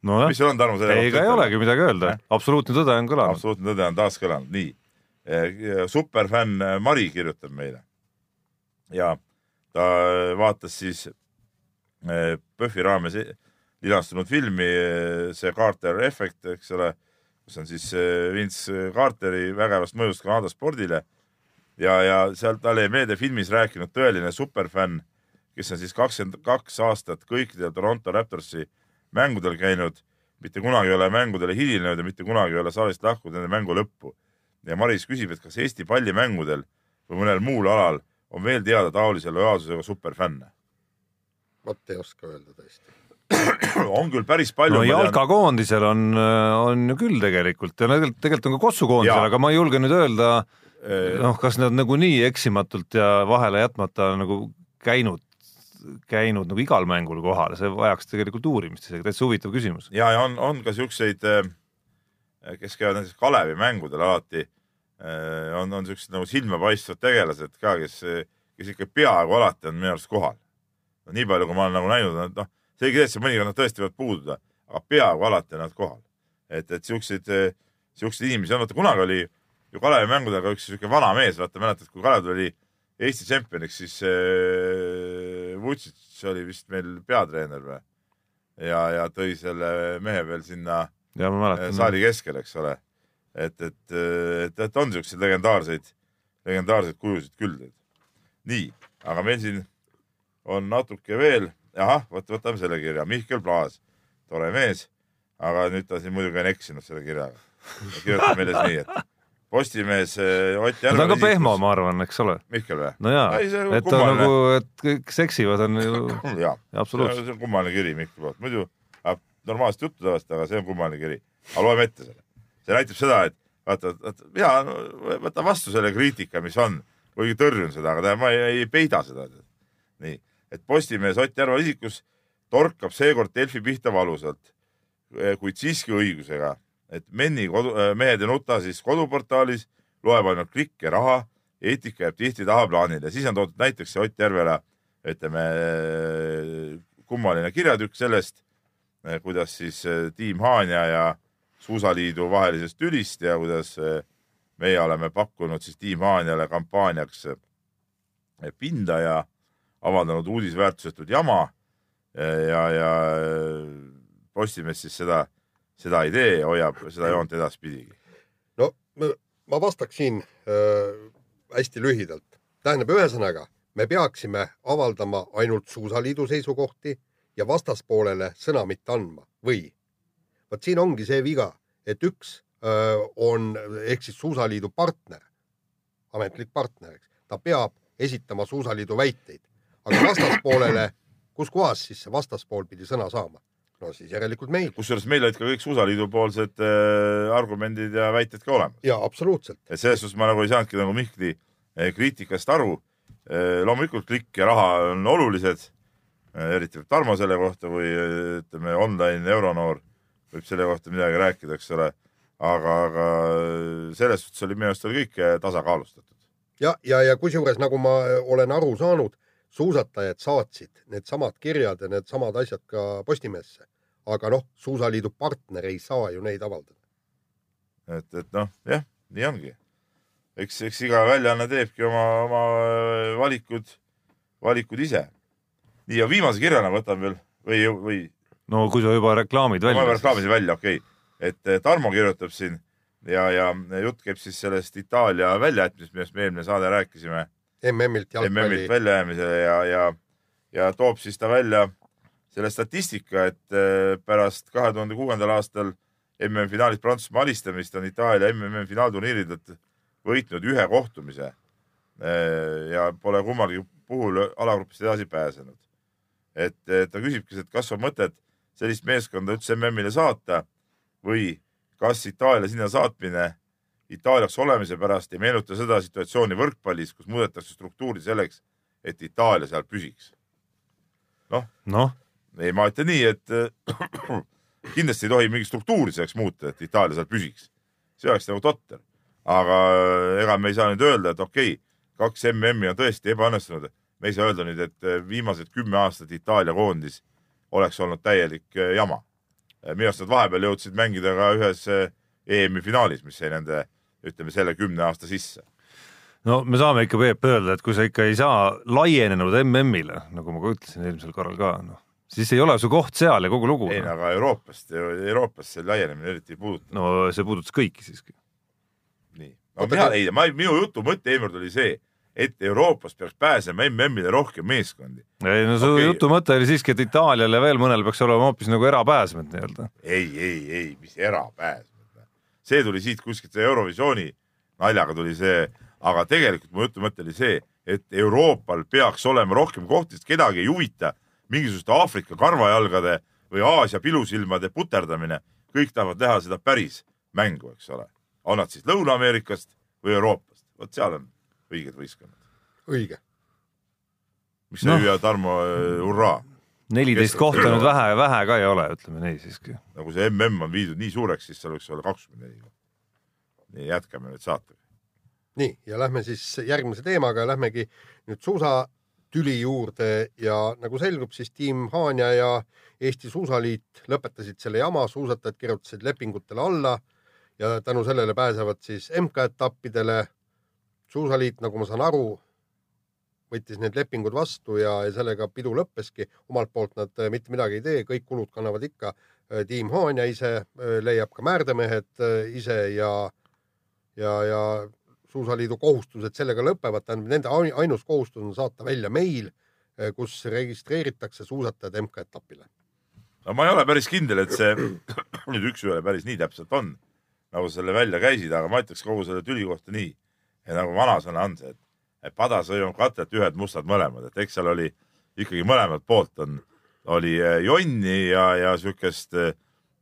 Nojah. Mis, sul on, Tarmo, selle ega ei olegi midagi öelda. Absoluutne tõde on kõlanud. absoluutne tõde on taas kõlanud, nii. superfänn Mari kirjutab meile. Ja ta vaatas siis eh, PÖFFi raames linastunud filmi eh, see Carter efekt, eks ole, kus on siis eh, Vince Carteri vägevast mõjust Kanada spordile. Ja, ja sealt jäi meelde filmis rääkinud tõeline superfänn, kes on siis kakskümmend kaks aastat kõikidel Toronto Raptorsi mängudel käinud, mitte kunagi ei ole mängudele hilinenud ja mitte kunagi ei ole saalist lahkunud enne mängu lõppu. ja Maris küsib, et kas Eesti pallimängudel või mõnel muul alal on veel teada taolise lojaalsusega superfänne? vot ei oska öelda tõesti. on küll päris palju. no jalkakoondisel on, on ju küll tegelikult ja tegelikult, tegelikult on ka kossukoondisel, Jaa. aga ma ei julge nüüd öelda, Eh, noh, kas nad nagu nii eksimatult ja vahele jätmata nagu käinud, käinud nagu igal mängul kohal, see vajaks tegelikult uurimist isegi, täitsa huvitav küsimus. ja, ja on, on ka siukseid, kes käivad näiteks Kalevi mängudel alati, on, on siuksed nagu silmapaistvad tegelased ka, kes, kes ikka peaaegu alati on minu arust kohal. nii palju, kui ma olen nagu näinud, noh, seegi tõesti, mõnikord nad tõesti võivad puududa, aga peaaegu alati on nad kohal. et, et siukseid, siukseid inimesi on, vaata kunagi oli ju Kalevi mängudel ka üks siuke vana mees, vaata mäletad, kui Kalev tuli Eesti tšempioniks, siis äh, Vutšitš oli vist meil peatreener või? ja, ja tõi selle mehe veel sinna ja mäletan, saali keskele, eks ole. et, et, et, et on siukseid legendaarseid, legendaarseid kujusid küll. nii, aga meil siin on natuke veel, ahah, vot võtame selle kirja, Mihkel Plaas, tore mees, aga nüüd ta siin muidugi on eksinud selle kirjaga. kirjutab meile siis nii, et Postimees eh, Ott ta on Järve ka pehmo, ma arvan, eks ole. Mihkel või? no jaa, on et ta nagu, et kõik seksivad on ju jaa, absoluutselt. see on kummaline kiri Mihkli poolt, muidu ajab normaalset juttu tavaliselt, aga see on kummaline kiri. aga loeme ette selle. see näitab seda, et vaata, vaata ja no, võta vastu selle kriitika, mis on, kuigi tõrjun seda, aga ma ei, ei peida seda. nii, et Postimees Ott Järva isikus torkab seekord Delfi pihta valusalt, kuid siiski õigusega, et Menni kodu, mehed ei nuta siis koduportaalis loeb ainult klikke, raha, eetika jääb tihti tahaplaanile, siis on toodud näiteks see Ott Järvela, ütleme kummaline kirjatükk sellest, kuidas siis tiim Haanja ja Suusaliidu vahelisest tülist ja kuidas meie oleme pakkunud siis tiim Haanjale kampaaniaks pinda ja avaldanud uudisväärtusetut jama ja, ja Postimees siis seda, seda ei tee hoiab seda joont edaspidigi. no ma- ma vastaksin äh, hästi lühidalt. tähendab, ühesõnaga me peaksime avaldama ainult Suusaliidu seisukohti ja vastaspoolele sõna mitte andma või? vot siin ongi see viga, et üks öö, on ehk siis Suusaliidu partner, ametlik partner, eks, ta peab esitama Suusaliidu väiteid, aga vastaspoolele, kus kohas siis see vastaspool pidi sõna saama? No siis järelikult meil. kusjuures meil olid ka kõik Suusaliidu poolsed äh, argumendid ja väited ka olemas. ja absoluutselt, et selles suhtes ma nagu ei saanudki nagu Mihkli eh, kriitikast aru. loomulikult klikk ja raha on olulised, eriti võib Tarmo selle kohta või eh, ütleme, online euronoor võib selle kohta midagi rääkida, eks ole. aga, aga selles suhtes oli minu arust oli kõik eh, tasakaalustatud. ja, ja, ja kusjuures nagu ma olen aru saanud, suusatajad saatsid needsamad kirjad ja needsamad asjad ka Postimeesse. aga noh, Suusaliidu partner ei saa ju neid avaldada. et, et noh, jah, nii ongi. eks, eks iga väljaanne teebki oma, oma äh, valikud, valikud ise. nii ja viimase kirjana võtan veel või, või no kui sa juba reklaamid ma välja. reklaamisin välja, okei okay.. et eh, Tarmo kirjutab siin ja, ja jutt käib siis sellest Itaalia väljajätmisest, millest me eelmine saade rääkisime, MM-ilt jalgpalli, väljajäämisele ja, ja, ja toob siis ta välja selle statistika, et eh, pärast kahe tuhande kuuendal aastal MM-finaalis Prantsusmaa alistamist on Itaalia MM-finaalturniiridelt võitnud ühe kohtumise eh, ja pole kummalgi puhul alagrupist edasi pääsenud. et eh, ta küsibki, et kas on mõtet sellist meeskonda üldse MM-ile saata või kas Itaalia sinna saatmine Itaaliaks olemise pärast ei meenuta seda situatsiooni võrkpallis, kus muudetakse struktuuri selleks, et Itaalia seal püsiks. noh, ei, ma ütlen nii, et äh, kindlasti ei tohi mingit struktuuri selleks muuta, et Itaalia seal püsiks. see oleks nagu totter. aga äh, ega me ei saa nüüd öelda, et okei okay,, kaks MM-i on tõesti ebaõnnestunud. me ei saa öelda nüüd, et äh, viimased kümme aastat Itaalia koondis oleks olnud täielik jama. minu arust nad vahepeal jõudsid mängida ka ühes EM-i finaalis, mis jäi nende, ütleme selle kümne aasta sisse. no me saame ikka Peep öelda, et kui sa ikka ei saa laienenud MM-ile, nagu ma ka ütlesin eelmisel korral ka, noh, siis ei ole su koht seal ja kogu lugu. ei, aga Euroopast, Euroopast see laienemine eriti ei puuduta. no see puudutas kõiki siiski. nii, no mina, ei, ma, minu jutu mõte eelmine oli see, et Euroopast peaks pääsema MM-ile rohkem meeskondi. ei no su okay. jutu mõte oli siiski, et Itaalial ja veel mõnel peaks olema hoopis nagu erapääsmed nii-öelda. ei, ei, ei, mis erapääs. See tuli siit kuskilt see Eurovisiooni naljaga tuli see, aga tegelikult mu jutu mõte oli see, et Euroopal peaks olema rohkem kohti, sest kedagi ei huvita mingisuguste Aafrika karvajalgade või Aasia pilusilmade puterdamine. kõik tahavad näha seda päris mängu, eks ole. on nad siis Lõuna-Ameerikast või Euroopast, vot seal on õiged võistkonnad. õige. mis sa no. hüüa, Tarmo, hurraa. Neliteist kohta nüüd vähe, vähe ka ei ole, ütleme nii siiski. nagu see mm on viidud nii suureks, siis seal võiks olla kakskümmend neli. nii, jätkame nüüd saatega. nii ja lähme siis järgmise teemaga, lähmegi nüüd suusatüli juurde ja nagu selgub, siis tiim Haanja ja Eesti Suusaliit lõpetasid selle jama, suusatajad kirjutasid lepingutele alla ja tänu sellele pääsevad siis MK-etappidele. suusaliit, nagu ma saan aru, võttis need lepingud vastu ja, ja sellega pidu lõppeski. omalt poolt nad äh, mitte midagi ei tee, kõik kulud kannavad ikka äh, tiim Haanja ise, leiab ka määrdemehed äh, ise ja ja, ja suusaliidu kohustused sellega lõpevad, tähendab nende ai- ainus kohustus on saata välja meil, kus registreeritakse suusatajad MK-etapile. no ma ei ole päris kindel, et see nüüd üks-ühele päris nii täpselt on, nagu sa selle välja käisid, aga ma ütleks kogu selle tüli kohta nii, nagu vanasõna on see, et, et pada sõimab katet, ühed mustad mõlemad, et eks seal oli ikkagi mõlemalt poolt on, oli eh, jonni ja, ja siukest eh,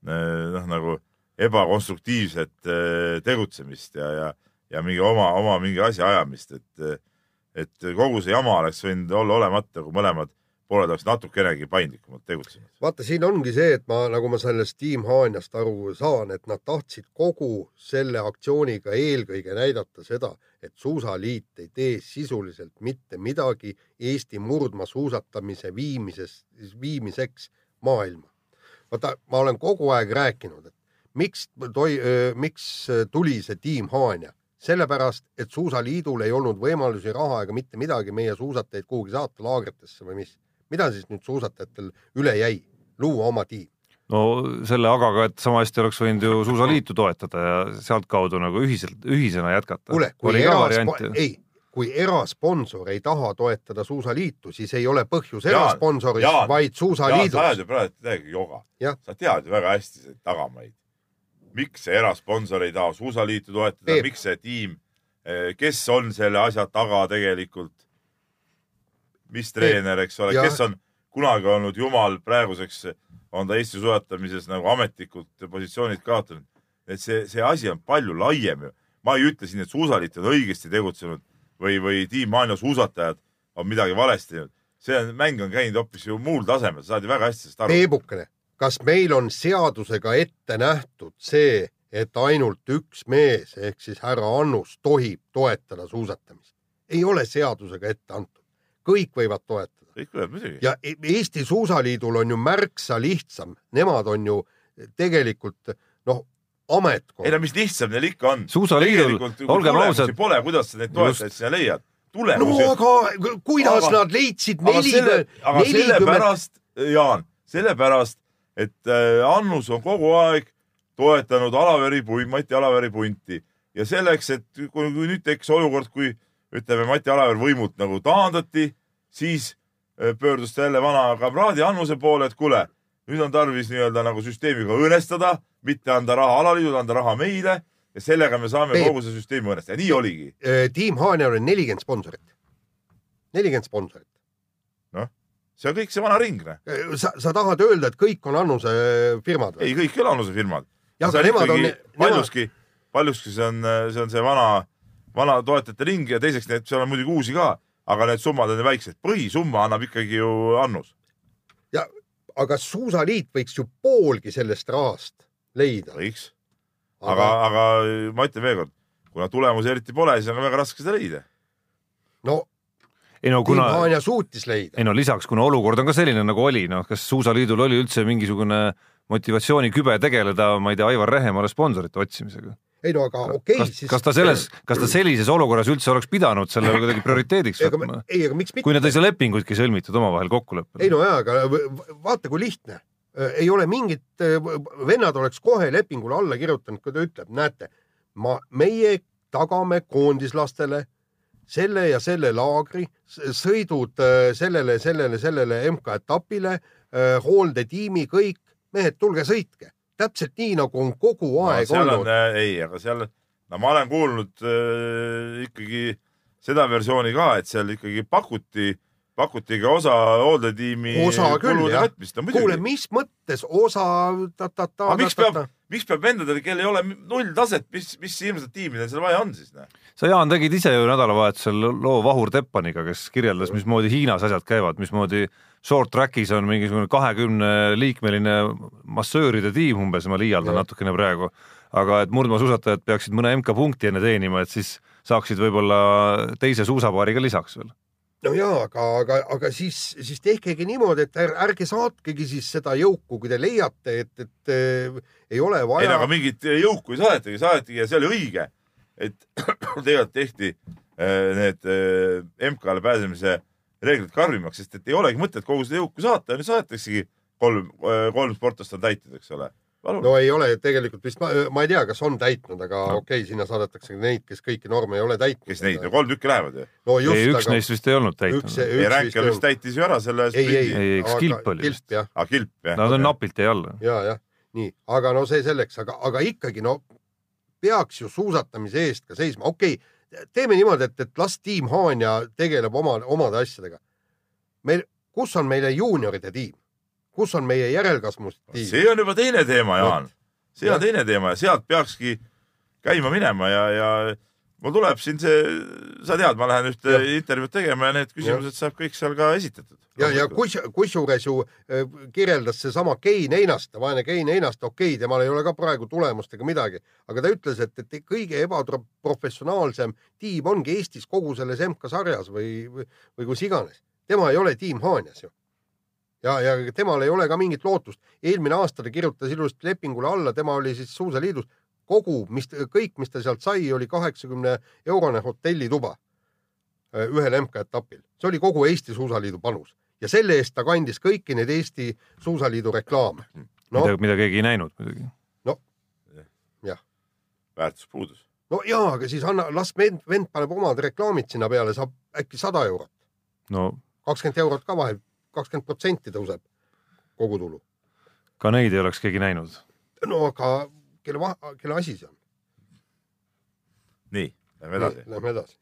noh, nagu ebakonstruktiivset eh, tegutsemist ja, ja, ja mingi oma, oma mingi asja ajamist, et, et kogu see jama oleks võinud olla olemata, kui mõlemad pooled oleks natukenegi paindlikumalt tegutsenud. vaata, siin ongi see, et ma, nagu ma sellest Team Haanjast aru saan, et nad tahtsid kogu selle aktsiooniga eelkõige näidata seda, et suusaliit ei tee sisuliselt mitte midagi Eesti murdmaasuusatamise viimises, viimiseks maailma. vaata, ma olen kogu aeg rääkinud, et miks toi-, miks tuli see Team Haanja, sellepärast, et suusaliidul ei olnud võimalusi, raha ega mitte midagi meie suusatajaid kuhugi saata laagritesse või mis. mida siis nüüd suusatajatel üle jäi? luua oma tiim. No selle agaga, et sama hästi oleks võinud ju Suusaliitu toetada ja sealtkaudu nagu ühiselt, ühisena jätkata. kuule, kui eraspo- variant, ei, kui erasponsor ei taha toetada suusaliitu, siis ei ole põhjus erasponsoris, vaid Jaan, sa ajad suusaliidus. ju praegu täiega joga sa tead ju väga hästi seda tagamaid. miks see erasponsor ei taha suusaliitu toetada miks see tiim, kes on selle asja taga tegelikult? mis treener, eks ole, kes on kunagi olnud jumal, praeguseks on ta Eesti suusatamises nagu ametlikult positsioonid kaotanud. et see, see asi on palju laiem ju. ma ei ütle siin, et suusaliit on õigesti tegutsenud või, või tiim Maanio suusatajad on midagi valesti teinud. see on, mäng on käinud hoopis ju muul tasemel, sa saad ju väga hästi sellest aru. Peebukene, kas meil on seadusega ette nähtud see, et ainult üks mees ehk siis härra Annus tohib toetada suusatamist? ei ole seadusega ette antud, kõik võivad toetada kõik võivad muidugi. ja E- Eesti Suusaliidul on ju märksa lihtsam, nemad on ju tegelikult noh, ei no ametkond. mis lihtsam neil ikka on. Suusaliidul, olgem ausad- Pole, kuidas sa neid toetajaid sinna leiad? no tulemusi aga kuidas Aga- nad leidsid nelikümmend, aga sellepärast, Jaan, sellepärast, et äh, Annus on kogu aeg toetanud Alaveri punt, Mati Alaveri punti ja selleks, et kui, kui nüüd tekkis olukord, kui ütleme, Mati Alaver võimult nagu taandati, siis pöördus ta jälle vana kamraadi Annuse poole, et kuule, nüüd on tarvis nii-öelda nagu süsteemiga õõnestada, mitte anda raha alaliidule, anda raha meile ja sellega me saame Peep. kogu see süsteemi õõnestada nii oligi. tiim Haanjal on nelikümmend sponsorit. nelikümmend sponsorit. see on kõik see vana ring, noh. sa, sa tahad öelda, et kõik on Annuse firmad ei, kõik ei ole Annuse firmad. Paljuski, paljuski see on, see on see vana, vana toetajate ring ja teiseks need, seal on muidugi uusi ka, aga need summad on ju väiksed. põhisumma annab ikkagi ju Annus. ja aga Suusaliit võiks ju poolgi sellest rahast leida. võiks, aga, aga ma ütlen veelkord, kuna tulemusi eriti pole, siis on ka väga raske seda leida. no ei no Tiim kuna, Haanja suutis leida. ei no lisaks, kuna olukord on ka selline, nagu oli, noh, kas Suusaliidul oli üldse mingisugune motivatsioonikübe tegeleda, ma ei tea, Aivar Rehemale sponsorite otsimisega? Ei no aga okei okay,, siis. kas ta selles, kas ta sellises olukorras üldse oleks pidanud selle kuidagi prioriteediks võtma? ei, aga miks mitte kui? nad ei saa lepinguidki sõlmitud omavahel kokkuleppele ei. no jaa, aga v- vaata, kui lihtne. ei ole mingit, vennad oleks kohe lepingule alla kirjutanud, kui ta ütleb, näete, ma, meie tagame koondislastele selle ja selle laagri, sõidud äh, sellele, sellele, sellele MK-etapile, hooldetiimi, kõik mehed, tulge sõitke. Täpselt nii, nagu on kogu aeg on olnud., ei, aga seal, no ma olen kuulnud äh, ikkagi seda versiooni ka, et seal ikkagi pakuti, pakuti ka osa hooldetiimi kulude katmist. kuule, mis mõttes osa ta-ta-ta aga miks peab, miks peab vendadel, kellel ei ole null taset, mis, mis hirmsat tiimi neil seal vaja on siis? noh? sa, Jaan, tegid ise ju nädalavahetusel loo Vahur Teppaniga, kes kirjeldas, mismoodi Hiinas asjad käivad, mismoodi short track'is on mingisugune kahekümne liikmeline massööride tiim umbes, ma liialdan Jah. natukene praegu, aga et murdmaasuusatajad peaksid mõne MK-punkti enne teenima, et siis saaksid võib-olla teise suusapaariga lisaks veel. No jaa, aga, aga, aga siis, siis tehkegi niimoodi, et är- ärge saatkegi siis seda jõuku, kui te leiate, et, et äh, ei ole ei vaja aga. mingit jõuku ei saadetagi, saadetigi ja see oli õige, et tegelikult tehti äh, need äh, MK-le pääsemise reeglid karmimaks, sest et ei olegi mõtet kogu seda jõuku saata nüüd saadetaksegi kolm, kolm sportlast on täitnud, eks ole. No ei ole tegelikult vist, ma ei tea, kas on täitnud, aga No. okei okay,, sinna saadetakse neid, kes kõiki norme ei ole täitnud. kes neid, kolm tükki lähevad ju. no ei, just, üks aga neist vist ei olnud täitnud. üks ei, Ränkel ei vist täitis ju ära selle ei, ei, Ei, eks kilp oli vist. kilp jah, aa, kilp jah. Nad on napilt jäi alla. ja, jah, nii, aga no see selleks, aga, aga ikkagi no peaks ju suusatamise eest ka seisma, okei okay,, teeme niimoodi, et, et las tiim Haanja tegeleb oma, omade asjadega. meil, kus on meile juunioride tiim, kus on meie järelkasvu tiim? see on juba teine teema, Jaan. see on Jah. teine teema ja sealt peakski käima minema ja, ja mul tuleb siin see, sa tead, ma lähen ühte intervjuud tegema ja need küsimused saab kõik seal ka esitatud. ja, ja kus, kusjuures ju äh, kirjeldas seesama Kein Einaste, vaene Kein Einaste, okei okay,, temal ei ole ka praegu tulemust ega midagi, aga ta ütles, et, et kõige ebaprofessionaalsem tiim ongi Eestis kogu selles MK-sarjas või, või, või kus iganes. tema ei ole tiim Haanjas ju. ja, ja temal ei ole ka mingit lootust. eelmine aasta ta kirjutas ilusti lepingule alla, tema oli siis Suusaliidus, kogu, mis, kõik, mis ta sealt sai, oli kaheksakümne eurone hotellituba äh, ühel MK-etapil, see oli kogu Eesti Suusaliidu panus. Ja selle eest ta kandis kõiki neid Eesti Suusaliidu reklaame. no. Mida, mida keegi ei näinud muidugi. väärtus puudus. no jaa, aga siis anna, las vend, vend paneb omad reklaamid sinna peale, saab äkki sada eurot, no. kakskümmend eurot ka vahel, kakskümmend protsenti tõuseb kogutulu. ka neid ei oleks keegi näinud. no aga kelle, kelle asi see on? nii, lähme edasi. Lähme edasi.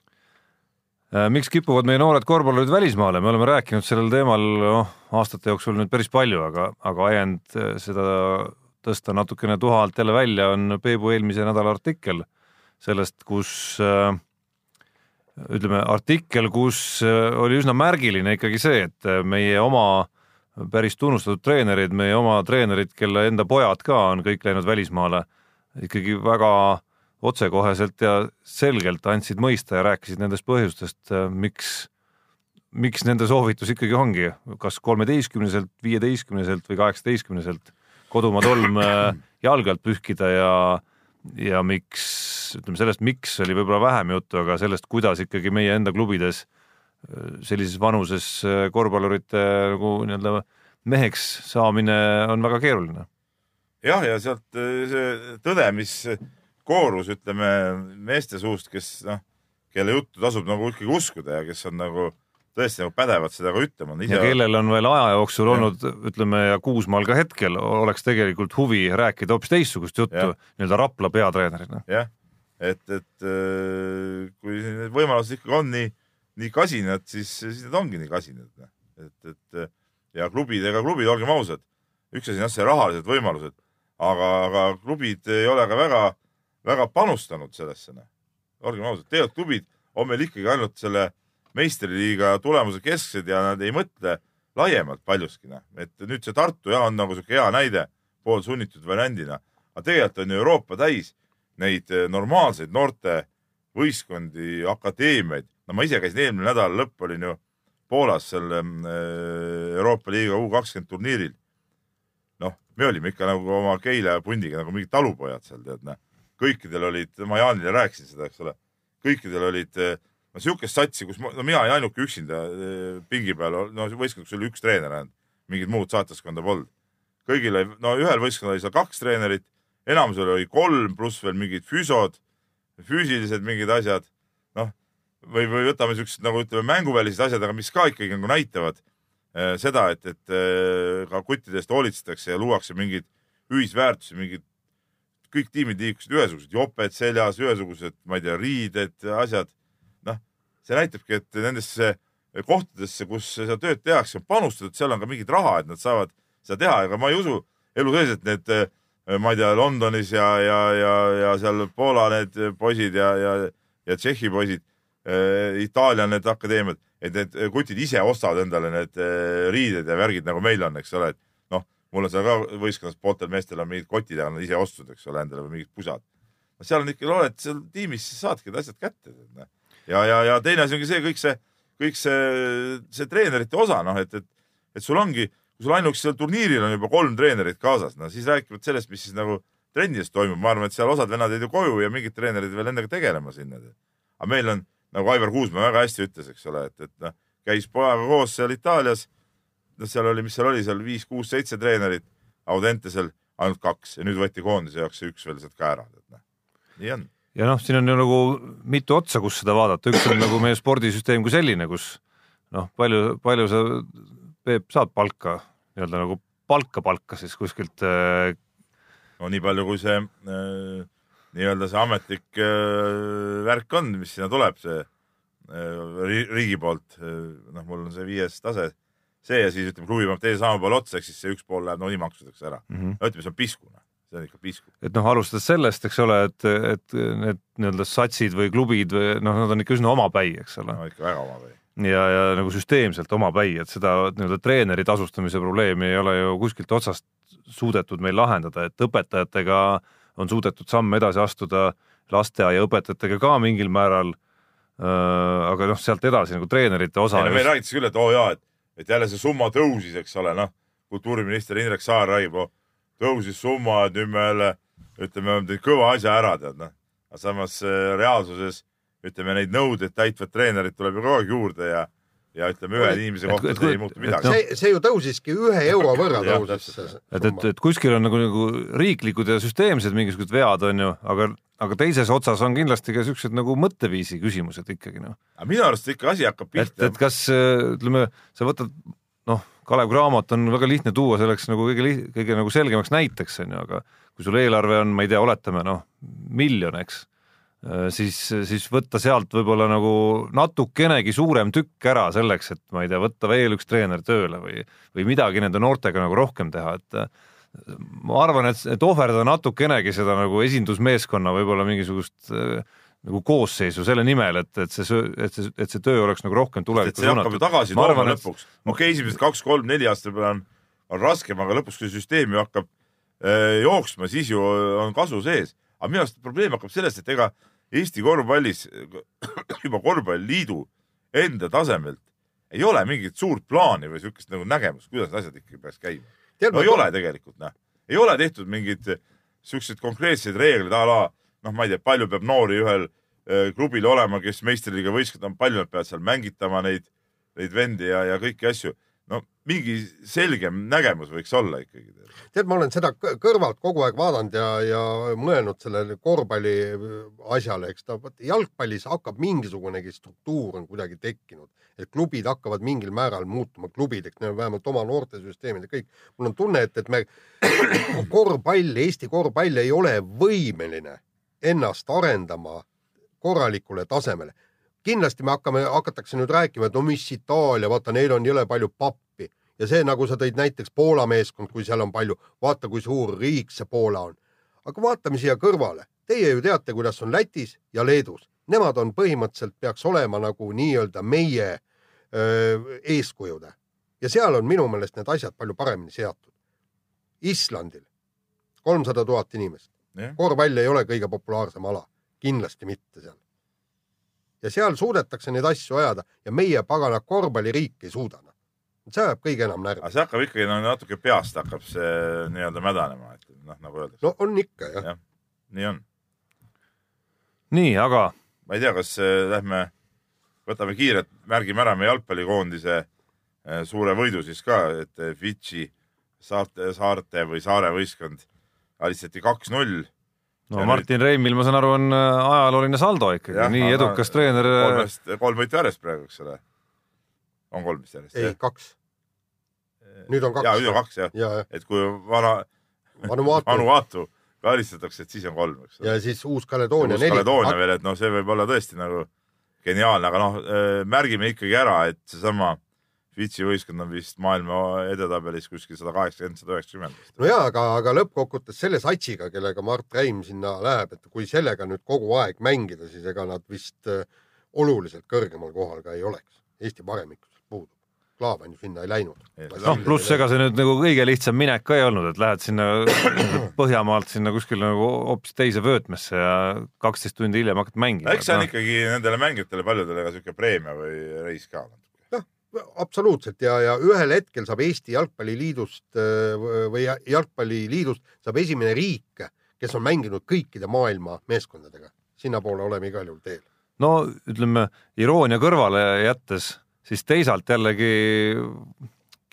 Äh, miks kipuvad meie noored korvpallurid välismaale, me oleme rääkinud sellel teemal noh, aastate jooksul nüüd päris palju, aga, aga ajend äh, seda tõsta natukene tuha alt jälle välja on Peebu eelmise nädala artikkel sellest, kus äh, ütleme, artikkel, kus äh, oli üsna märgiline ikkagi see, et äh, meie oma päris tunnustatud treenerid, meie oma treenerid, kelle enda pojad ka on kõik läinud välismaale, ikkagi väga otsekoheselt ja selgelt andsid mõista ja rääkisid nendest põhjustest, miks, miks nende soovitus ikkagi ongi, kas kolmeteistkümneselt, viieteistkümneselt või kaheksateistkümneselt kodumaa tolm äh, jalge alt pühkida ja, ja miks, ütleme sellest, miks oli võib-olla vähem juttu, aga sellest, kuidas ikkagi meie enda klubides äh, sellises vanuses äh, korvpallurite nagu nii-öelda meheks saamine on väga keeruline. jah, ja sealt äh, see tõde, mis koorus, ütleme meeste suust, kes noh, kelle juttu tasub nagu ikkagi uskuda ja kes on nagu tõesti nagu pädevad seda ka ütlema. ja kellel on veel aja jooksul olnud, ütleme ja Kuusmaal ka hetkel oleks tegelikult huvi rääkida hoopis teistsugust juttu nii-öelda Rapla peatreenerina. jah, et, et äh, kui need võimalused ikkagi on nii, nii kasinad, siis, siis need ongi nii kasinad. et, et ja klubid, ega klubid, olgem ausad, üks asi on jah, see rahalised võimalused, aga, aga klubid ei ole ka väga, väga panustanud sellesse. olgem ausad, tegelikult klubid on meil ikkagi ainult selle meistriliiga tulemuse kesksed ja nad ei mõtle laiemalt paljuski, noh. et nüüd see Tartu jah, on nagu sihuke hea näide poolsunnitud variandina, aga tegelikult on ju Euroopa täis neid eh, normaalseid noorte võistkondi, akadeemiaid. no ma ise käisin eelmine nädal lõpp olin ju Poolas selle eh, Euroopa liiga U kakskümmend turniiril. noh, me olime ikka nagu oma Keila pundiga nagu mingid talupojad seal tead noh. kõikidel olid, ma Jaanile rääkisin seda, eks ole, kõikidel olid eh, no siukest satsi, kus ma, no mina olin ainuke üksinda pingi peal, no võistkond, kus oli üks treener ainult, mingit muud saatkonna polnud. kõigil oli, no ühel võistkonnal oli seal kaks treenerit, enamusel oli kolm pluss veel mingid füsod, füüsilised mingid asjad, noh või, või võtame siuksed nagu ütleme mänguvälised asjad, aga mis ka ikkagi nagu näitavad eh, seda, et, et eh, ka kuttidest hoolitsetakse ja luuakse mingeid ühisväärtusi, mingid kõik tiimid liikusid ühesugused, joped seljas, ühesugused, ma ei tea, riided, asjad. noh, see näitabki, et nendesse kohtadesse, kus seda tööd tehakse, on panustatud, seal on ka mingit raha, et nad saavad seda teha, aga ma ei usu elu sees, et need, ma ei tea, Londonis ja, ja, ja, ja seal Poola need poisid ja, ja, ja Tšehhi poisid, Itaalia need akadeemiad, et need kutid ise ostavad endale need eh, riided ja värgid, nagu meil on, eks ole, et noh, mul on seal ka võistkonnas pooltel meestel on mingid kotid, aga nad ise ostnud, eks ole, endale mingid pusad. no seal on ikka, oled seal tiimis, siis saadki need asjad kätte. ja, ja, ja teine asi ongi see kõik see, kõik see, see treenerite osa, noh, et, et, et sul ongi, kui sul ainuüksi seal turniiril on juba kolm treenerit kaasas, no siis räägivad sellest, mis siis nagu trennides toimub, ma arvan, et seal osad vennad jäid ju koju ja mingid treenerid veel endaga tegelema sinna. aga meil on, nagu Aivar Kuusmaa väga hästi ütles, eks ole, et, et noh, käis pojaga koos seal Itaalias. noh, seal oli, mis seal oli seal viis-kuus-seitse treenerit Audentesel, ainult kaks ja nüüd võeti koondise jaoks see üks veel sealt ka ära, et noh, nii on. ja noh, siin on ju nagu mitu otsa, kus seda vaadata, üks on nagu meie spordisüsteem kui selline, kus noh, palju, palju sa, Peep, saad palka nii-öelda nagu palka palka siis kuskilt äh, no nii palju, kui see äh, nii-öelda see ametlik äh, värk on, mis sinna tuleb, see riigi poolt noh, mul on see viies tase, see ja siis ütleme, klubi paneb teise samba peale otsa, ehk siis see üks pool läheb nagunii maksudeks ära mm. -hmm. no ütleme, see on piskune, see on ikka pisku. et noh, alustades sellest, eks ole, et, et need nii-öelda satsid või klubid või noh, nad on ikka üsna omapäi, eks ole no ikka väga omapäi. Ja, ja nagu süsteemselt omapäi, et seda nii-öelda treeneri tasustamise probleemi ei ole ju kuskilt otsast suudetud meil lahendada, et õpetajatega on suudetud samme edasi astuda, lasteaiaõpetajatega ka mingil määral äh,. aga noh, sealt edasi nagu treenerite osa. meil räägitakse küll, et oo oh, jaa, et, et jälle see summa tõusis, eks ole, noh, kultuuriminister Indrek Saar räägib, tõusis summa, et nüüd me jälle ütleme, kõva asja ära, tead noh. aga samas äh, reaalsuses ütleme, neid nõudeid täitvat treenerit tuleb ju kogu aeg juurde ja ja ütleme, ühe inimese kohta see ei muutu midagi. see, see ju tõusiski ühe euro võrra tõusis see et, et, et kuskil on nagu, nagu riiklikud ja süsteemsed mingisugused vead, on ju, aga, aga teises otsas on kindlasti ka siuksed nagu mõtteviisi küsimused ikkagi noh. aga minu arust ikka asi hakkab et, pihta. et kas ütleme, sa võtad noh, Kalev Cramot on väga lihtne tuua selleks nagu kõige kõige nagu selgemaks näiteks on ju, aga kui sul eelarve on, ma ei tea, oletame noh, miljon, eks siis, siis võtta sealt võib-olla nagu natukenegi suurem tükk ära selleks, et ma ei tea, võtta veel üks treener tööle või, või midagi nende noortega nagu rohkem teha, et äh, ma arvan, et, et ohverdada natukenegi seda nagu esindusmeeskonna võib-olla mingisugust äh, nagu koosseisu selle nimel, et, et see, et see, et see töö oleks nagu rohkem tulevikku suunatud. see hakkab ju tagasi tooma lõpuks. okei esimesed kaks-kolm-neli aastat peale on, on raskem, aga lõpuks, kui süsteem ju hakkab äh, jooksma, siis ju on kasu sees. aga minu arust probleem hakkab sellest, et ega Eesti korvpallis juba korvpalliliidu enda tasemelt ei ole mingit suurt plaani või niisugust nagu nägemust, kuidas asjad ikkagi peaks käima. no ei ole tegelikult, noh. ei ole tehtud mingeid niisuguseid konkreetseid reegleid a la noh, ma ei tea, palju peab noori ühel äh, klubil olema, kes meistriliiga võistkond on, palju nad peavad seal mängitama neid, neid vendi ja, ja kõiki asju no mingi selgem nägemus võiks olla ikkagi. tead, ma olen seda kõrvalt kogu aeg vaadanud ja, ja mõelnud sellele korvpalli asjale, eks ta, jalgpallis hakkab mingisugunegi struktuur on kuidagi tekkinud, et klubid hakkavad mingil määral muutuma klubideks, vähemalt oma noortesüsteemid ja kõik. mul on tunne, et, et me korvpall, Eesti korvpall ei ole võimeline ennast arendama korralikule tasemele kindlasti me hakkame, hakatakse nüüd rääkima, et no mis Itaalia, vaata, neil on jõle palju pappi. Ja see, nagu sa tõid näiteks Poola meeskond, kui seal on palju, vaata, kui suur riik see Poola on. aga vaatame siia kõrvale, teie ju teate, kuidas on Lätis ja Leedus, nemad on põhimõtteliselt peaks olema nagu nii-öelda meie öö, eeskujud ja seal on minu meelest need asjad palju paremini seatud. Islandil. kolmsada tuhat inimest, korvpall ei ole kõige populaarsem ala, kindlasti mitte seal ja seal suudetakse neid asju ajada ja meie pagana korvpalliriik ei suuda. Noh. see ajab kõige enam närvi. aga see hakkab ikkagi no, natuke peast hakkab see nii-öelda mädanema, et noh, nagu öeldakse. no on ikka jah ja,. nii on. nii, aga. ma ei tea, kas äh, lähme, võtame kiirelt, märgime ära meie jalgpallikoondise äh, suure võidu siis ka, et äh, Fidži saarte, saarte või saare võistkond alistati kaks-null no ja Martin nüüd... Reimil, ma saan aru, on äh, ajalooline saldo ikkagi, nii aga, edukas treener. Äh, kolmest, kolm võitu järjest praegu, eks ole. on kolm vist järjest? ei, kaks. nüüd on kaks. ja, nüüd on kaks jah ja, ja. et kui vana Vanuatu, Vanuatu karistatakse, et siis on kolm, eks ole. ja siis Uus-Kaledoonia neli. Uus-Kaledoonia veel, et noh, see võib olla tõesti nagu geniaalne, aga noh, äh, märgime ikkagi ära, et seesama Fidži võistkond on vist maailma edetabelis kuskil sada kaheksakümmend, sada üheksakümmend. no ja, aga, aga lõppkokkuvõttes selle satsiga, kellega Mart Reim sinna läheb, et kui sellega nüüd kogu aeg mängida, siis ega nad vist äh, oluliselt kõrgemal kohal ka ei oleks. Eesti paremikus puudub. Klaavan ju sinna ei läinud. noh, pluss ega see nüüd nagu kõige lihtsam minek ka ei olnud, et lähed sinna Põhjamaalt sinna kuskile nagu hoopis teise vöötmesse ja kaksteist tundi hiljem hakkad mängima. eks see on no. ikkagi nendele mängijatele paljudele ka siuke preemia või reis ka absoluutselt ja, ja ühel hetkel saab Eesti Jalgpalliliidust äh, või Jalgpalliliidust saab esimene riik, kes on mänginud kõikide maailma meeskondadega. sinnapoole oleme igal juhul teel. no ütleme iroonia kõrvale jättes, siis teisalt jällegi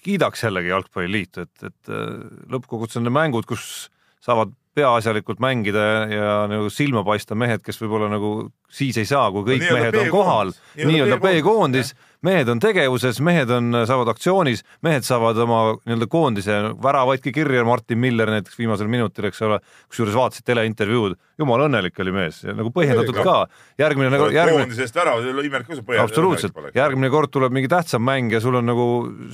kiidaks jällegi Jalgpalliliitu, et, et äh, lõppkokkuvõttes on need mängud, kus saavad peaasjalikult mängida ja, ja nagu silma paista mehed, kes võib-olla nagu siis ei saa, kui kõik nii-öelda mehed on kohal, Nii-öelda B-koondis, B-koondis, mehed on tegevuses, mehed on, saavad aktsioonis, mehed saavad oma nii-öelda koondise väravaidki kirja, Martin Miller näiteks viimasel minutil, eks ole, kusjuures vaatasid teleintervjuud, jumala õnnelik oli mees nagu põhjendatud ka. järgmine nagu, järgmine koondisest ära, imelik, kui see põhjal. absoluutselt, järgmine kord tuleb mingi tähtsam mäng ja sul on nagu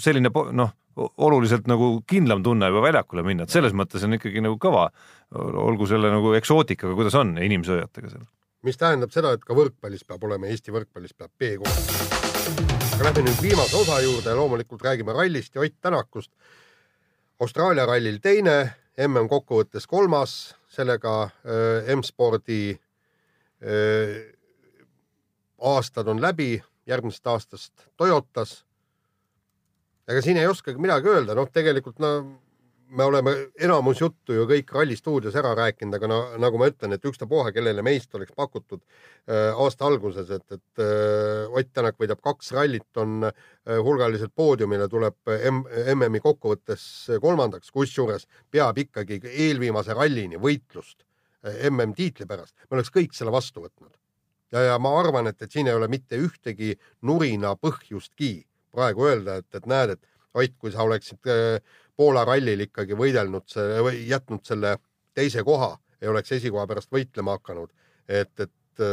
selline noh, oluliselt nagu kindlam tunne juba väljakule minna, et selles mõttes on ikkagi nagu kõva. olgu selle nagu eksootikaga, kuidas on inimsööjatega seal. Mis tähendab seda, et ka võrkpallis peab olema, Eesti võrkpallis peab B-koht. aga lähme nüüd viimase osa juurde loomulikult räägime rallist ja Ott Tänakust. Austraalia rallil teine, MM kokkuvõttes kolmas, sellega äh, M-spordi äh, aastad on läbi, järgmisest aastast Toyotas. ega siin ei oskagi midagi öelda, noh, tegelikult no me oleme enamus juttu ju kõik Ralli stuudios ära rääkinud, aga no nagu ma ütlen, et ükstapuha, kellele meist oleks pakutud äh, aasta alguses, et, et äh, Ott Tänak võidab kaks rallit, on äh, hulgaliselt poodiumile, tuleb M MM-i kokkuvõttes kolmandaks, kusjuures peab ikkagi eelviimase rallini võitlust äh, MM-tiitli pärast. me oleks kõik selle vastu võtnud. ja, ja ma arvan, et, et siin ei ole mitte ühtegi nurina põhjustki praegu öelda, et, et näed, et Ott, kui sa oleksid äh, Poola rallil ikkagi võidelnud või jätnud selle teise koha, ei oleks esikoha pärast võitlema hakanud, et, et,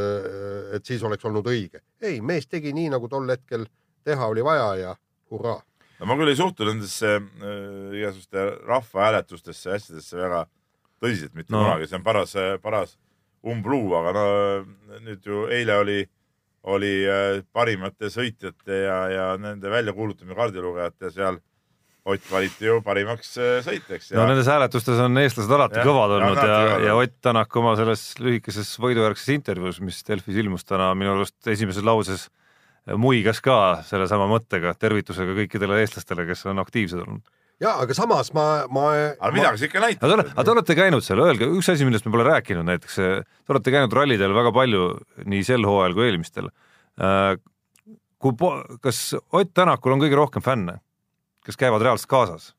et siis oleks olnud õige. ei, mees tegi nii, nagu tol hetkel teha oli vaja ja hurraa. no ma küll ei suhtu nendesse äh, igasuguste rahvahääletustesse ja asjadesse väga tõsiselt mitte No. no. kunagi, see on paras, paras umbluu, aga no nüüd ju eile oli, oli äh, parimate sõitjate ja, ja nende väljakuulutamine kaardilugejate seal Ott valiti ju parimaks äh, sõitjaks ja no nendes hääletustes on eestlased alati Jah, kõvad ja olnud ja, kõvad ja olnud. Ott Tänak oma selles lühikeses võidujärgses intervjuus, mis Delfis ilmus täna, minu arust esimeses lauses muigas ka sellesama mõttega, tervitusega kõikidele eestlastele, kes on aktiivsed olnud. ja aga samas ma, ma. aga midagi see ikka aga te olete, näitab. aga te olete käinud seal, öelge üks asi, millest me pole rääkinud näiteks, te olete käinud rallidel väga palju nii sel hooajal kui eelmistel. kui kas Ott Tänakul on kõige rohkem fänne, kes käivad reaalselt kaasas?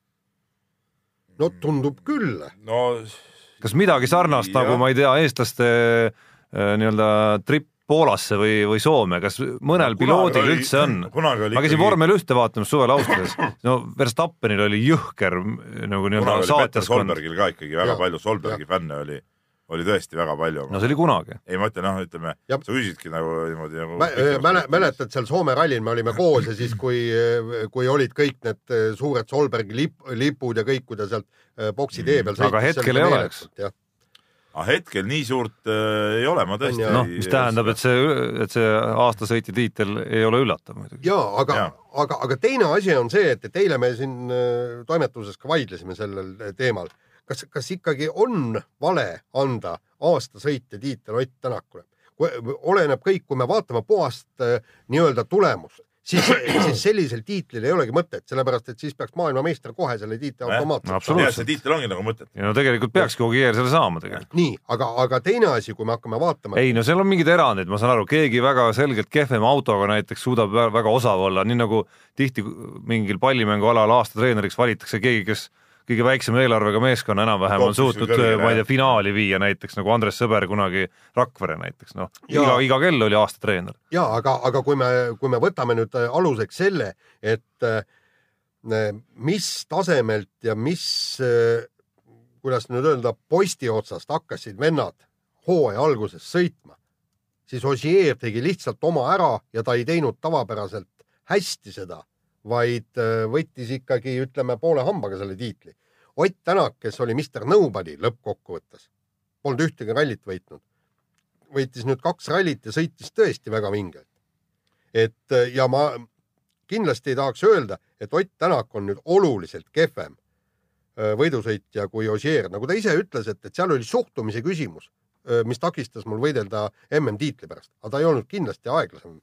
no tundub küll. no kas midagi sarnast Jah. nagu ma ei tea, eestlaste äh, nii-öelda trip Poolasse või, või Soome, kas mõnel kunagi piloodil oli- üldse on? ma käisin ikkagi- vormel ühte vaatamas suvel Austrias, no Verstappenil oli jõhker nagu nii-öelda saatjaskond. Solbergil ka ikkagi väga Ja, palju, Solbergi fänne oli, oli tõesti väga palju. no see oli kunagi. ei, ma ütlen noh, ütleme, sa küsisidki nagu niimoodi nagu Mäle, mäletad seal Soome rallil me olime koos ja siis, kui, kui olid kõik need eh, suured Solbergi lip, lipud ja kõik, kui ta sealt eh, boksi tee peal Mm, aga hetkel ei ole, eks. aga hetkel nii suurt äh, ei ole, ma tõesti noh, mis tähendab, et see, et see aastasõitja tiitel ei ole üllatav muidugi. ja aga aga, aga teine asi on see, et, et eile me siin eh, toimetuses ka vaidlesime sellel eh, teemal. kas, kas ikkagi on vale anda aastasõitja tiitel Ott Tänakule? oleneb kõik, kui me vaatame puhast eh, nii-öelda tulemust, siis, siis sellisel tiitlil ei olegi mõtet, sellepärast et siis peaks maailmameister kohe selle tiitli automaatselt absoluutselt. jah, see tiitel ongi nagu mõtet. ja no tegelikult peakski Ogier selle saama tegelikult. nii, aga, aga teine asi, kui me hakkame vaatama, ei no seal on mingid erandid, ma saan aru, keegi väga selgelt kehvema autoga näiteks suudab vä- väga osav olla, nii nagu tihti mingil pallimängualal aastatreeneriks valitakse keegi, kes kõige väiksema eelarvega meeskonna enam-vähem on suutnud, ma ei tea finaali viia näiteks nagu Andres Sõber kunagi Rakvere näiteks, noh, iga iga kell oli aastatreener. ja aga, aga kui me, kui me võtame nüüd äh, aluseks selle, et äh, mis tasemelt ja mis, kuidas nüüd öelda, posti otsast hakkasid vennad hooaja alguses sõitma, siis Ossier tegi lihtsalt oma ära ja ta ei teinud tavapäraselt hästi seda, vaid äh, võttis ikkagi, ütleme poole hambaga selle tiitli. Ott Tänak, kes oli Mr Nobody lõppkokkuvõttes, polnud ühtegi rallit võitnud, võitis nüüd kaks rallit ja sõitis tõesti väga vingelt. et äh, ja ma kindlasti ei tahaks öelda, et Ott Tänak on nüüd oluliselt kehvem äh, võidusõitja kui Ossier, nagu ta ise ütles, et, et seal oli suhtumise küsimus, mis takistas mul võidelda MM-tiitli pärast, aga ta ei olnud kindlasti aeglasem.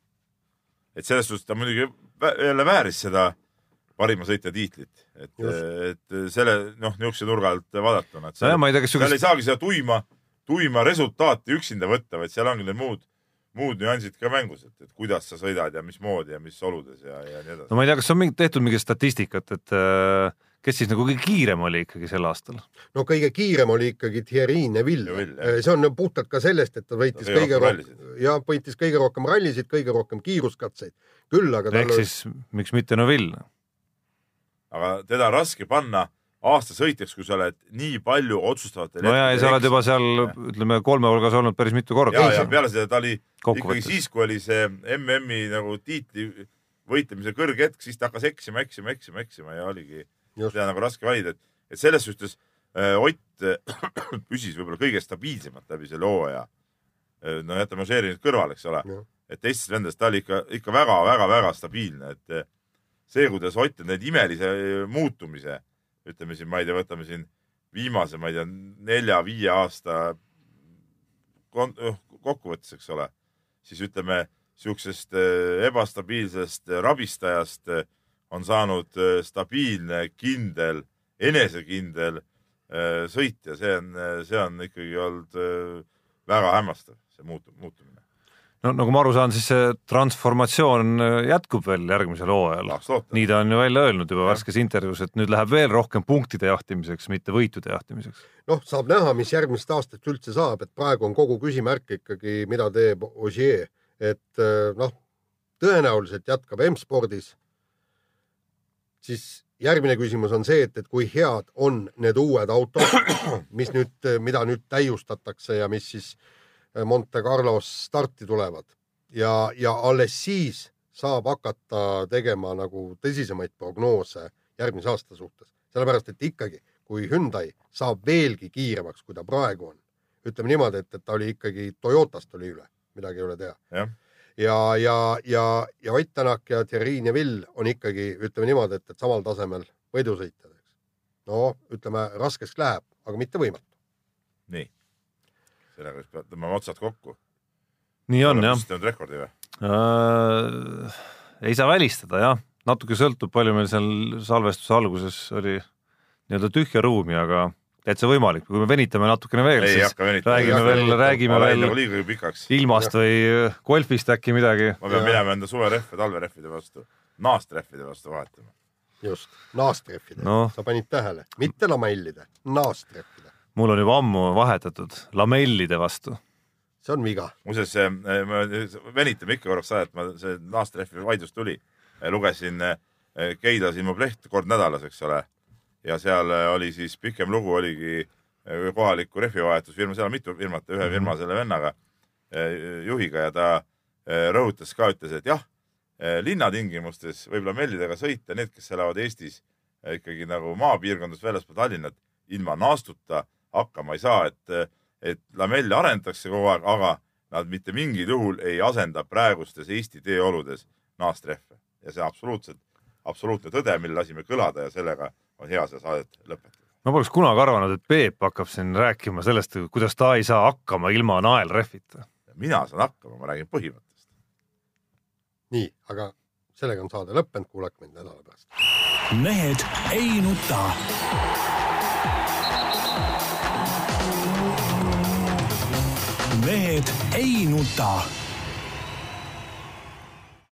Et selles suhtes ta muidugi jälle vääris seda parima sõitja tiitlit, et, et selle noh, niisuguse nurga alt vaadatuna, et seal, ma ei tea, kas seal ei saagi seda tuima, tuima resultaati üksinda võtta, vaid seal ongi need muud, muud nüansid ka mängus, et, et kuidas sa sõidad ja mismoodi ja mis oludes ja, ja nii edasi. No ma ei tea, kas on mingi tehtud mingit statistikat, et äh, kes siis nagu kõige kiirem oli ikkagi sel aastal? no kõige kiirem oli ikkagi Thierry Neville jah. see on puhtalt ka sellest, et ta võitis kõige kõige rohkem jah, võitis kõige rohkem rallisid, kõige rohkem kiiruskatseid. küll aga ehk tal siis miks mitte Neville? aga teda on raske panna aastasõitjaks, kui sa oled nii palju otsustavatel no ja, ja sa oled juba seal ütleme kolme hulgas olnud päris mitu ja, korda ja. peale seda ta oli ikkagi siis, kui oli see MM-i nagu tiitli võitlemise kõrge hetk, siis ta hakkas eksima, eksima, eksima, eksima ja oligi. Seda nagu raske valida, et, et selles suhtes äh, Ott äh, püsis võib-olla kõige stabiilsemalt läbi selle hooaja. no jätame Ožeeri nüüd kõrvale, eks ole et teistes vendades ta oli ikka, ikka väga-väga-väga stabiilne, et äh, see, kuidas Ott on neid imelise äh, muutumise, ütleme siin, ma ei tea, võtame siin viimase, ma ei tea, nelja-viie aasta kokkuvõttes, eks ole, siis ütleme siuksest äh, ebastabiilsest äh, rabistajast äh, on saanud äh, stabiilne, kindel, enesekindel äh, sõitja, see on, see on ikkagi olnud äh, väga hämmastav, see muutu-, muutumine. no nagu ma aru saan, siis see transformatsioon äh, jätkub veel järgmisel hooajal. nii ta on ju välja öelnud juba Jah. värskes intervjuus, et nüüd läheb veel rohkem punktide jahtimiseks, mitte võitude jahtimiseks. noh, saab näha, mis järgmisest aastast üldse saab, et praegu on kogu küsimärk ikkagi, mida teeb Ogier, et äh, noh, tõenäoliselt jätkab M-spordis. Siis järgmine küsimus on see, et, et kui head on need uued autod, mis nüüd, mida nüüd täiustatakse ja mis siis äh, Monte Carlos starti tulevad. Ja, ja alles siis saab hakata tegema nagu tõsisemaid prognoose järgmise aasta suhtes, sellepärast et ikkagi, kui Hyundai saab veelgi kiiremaks, kui ta praegu on, ütleme niimoodi, et, et ta oli ikkagi Toyotast oli üle, midagi ei ole teha. ja, ja, ja, ja Ott Tänak ja Thierry Neville on ikkagi, ütleme niimoodi, et, et samal tasemel võidusõitjad, eks. no ütleme, raskeks läheb, aga mitte võimatu. nii. sellega peab tõmbama otsad kokku. nii on jah. teinud rekordi või? äh,. ei saa välistada jah, natuke sõltub, palju meil seal salvestuse alguses oli nii-öelda tühja ruumi, aga täitsa võimalik, kui me venitame natukene veel, siis hakka venitama. räägime veel, räägime veel nagu ilmast või golfist äkki midagi. ma pean Ja. minema enda suverehve talverehvide vastu, naastrehvide vastu vahetama. just, naastrehvide no., sa panid tähele, mitte lamellide, naastrehvide, mul on juba ammu vahetatud lamellide vastu. see on viga. muuseas, me venitame ikka korraks aja, et ma see naastrehvi vaidlus tuli. lugesin eh, Keilas ilmub leht kord nädalas, eks ole. Ja seal eh, oli siis pikem lugu oligi eh, kohaliku rehvivahetusfirma, seal on mitu firmat, ühe firma selle vennaga, juhiga ja ta rõhutas ka, ütles, et jah, linnatingimustes võib lamellidega sõita need, kes elavad Eestis ikkagi nagu maapiirkondades väljaspool Tallinnat, ilma naastuta hakkama ei saa, et, et lamelle arendatakse kogu aeg, aga nad mitte mingil juhul ei asenda praegustes Eesti teeoludes naastrehve. Ja see absoluutselt, absoluutne tõde, mille lasime kõlada ja sellega on hea seda saadet lõpetada. ma poleks kunagi arvanud, et Peep hakkab siin rääkima sellest, kuidas ta ei saa hakkama ilma naelrehvita. mina saan hakkama, ma räägin põhimõttest. nii, aga sellega on saade lõppenud, kuulake mind nädala pärast. mehed ei nuta. mehed ei nuta